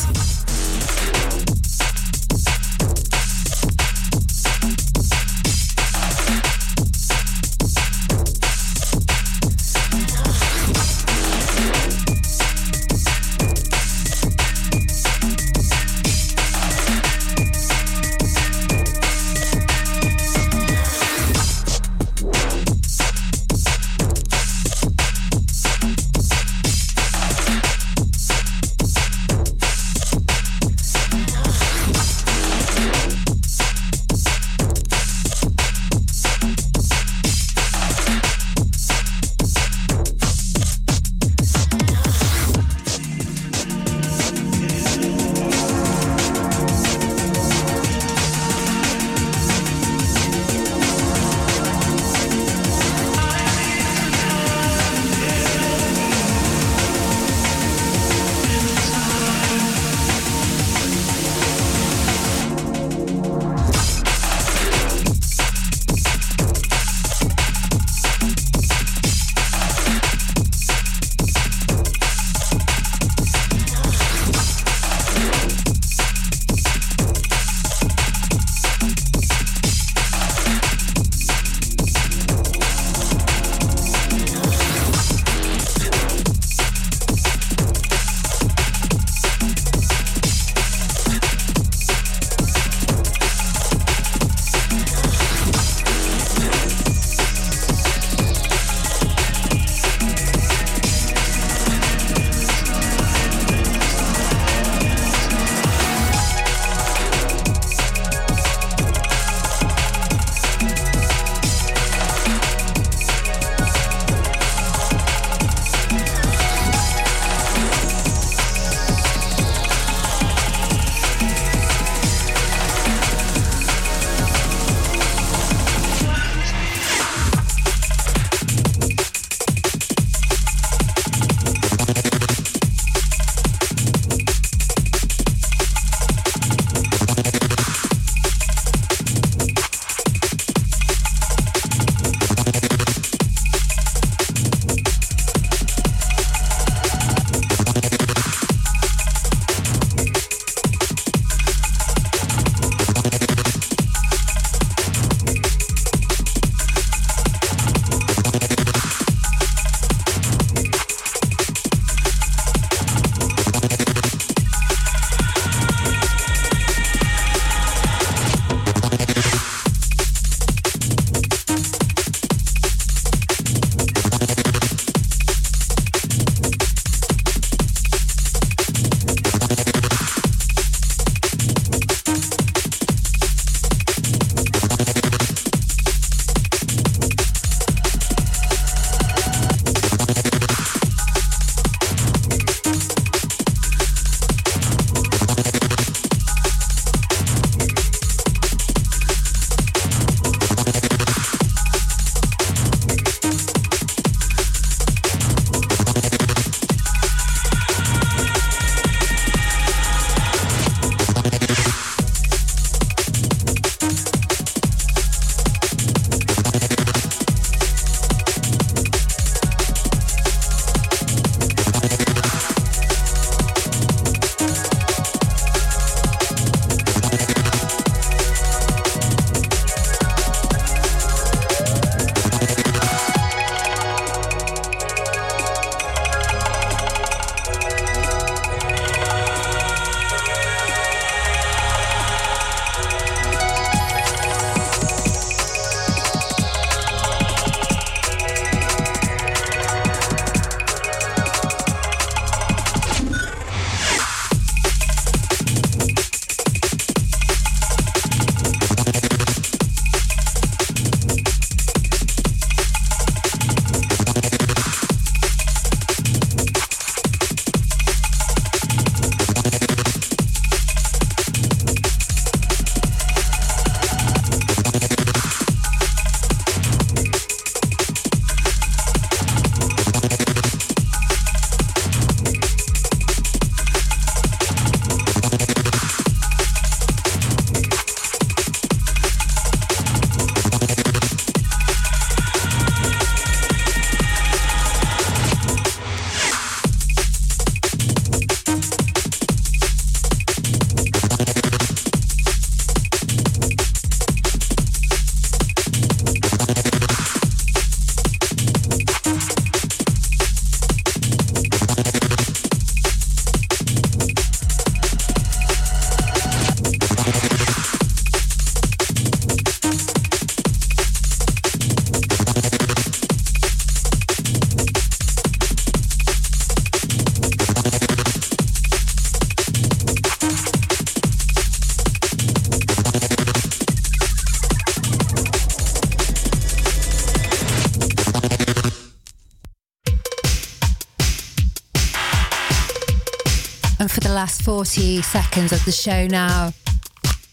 40 seconds of the show now.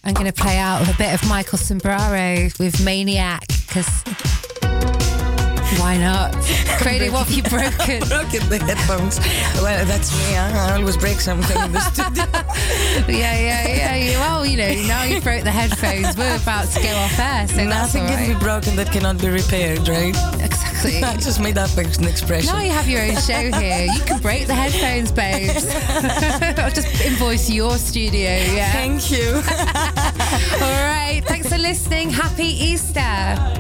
I'm going to play out with a bit of Michael Sembello with Maniac because why not? Freddie, what have you broken? broken the headphones. Well, that's me. I always break something in the studio. yeah, yeah, yeah. You, well, you know, now you broke the headphones. We're about to go off air, so that's Nothing can be broken that cannot be repaired, right? I just made up an expression. Now you have your own show here. You can break the headphones, babes. I'll just invoice your studio, yeah? Thank you. All right. Thanks for listening. Happy Easter.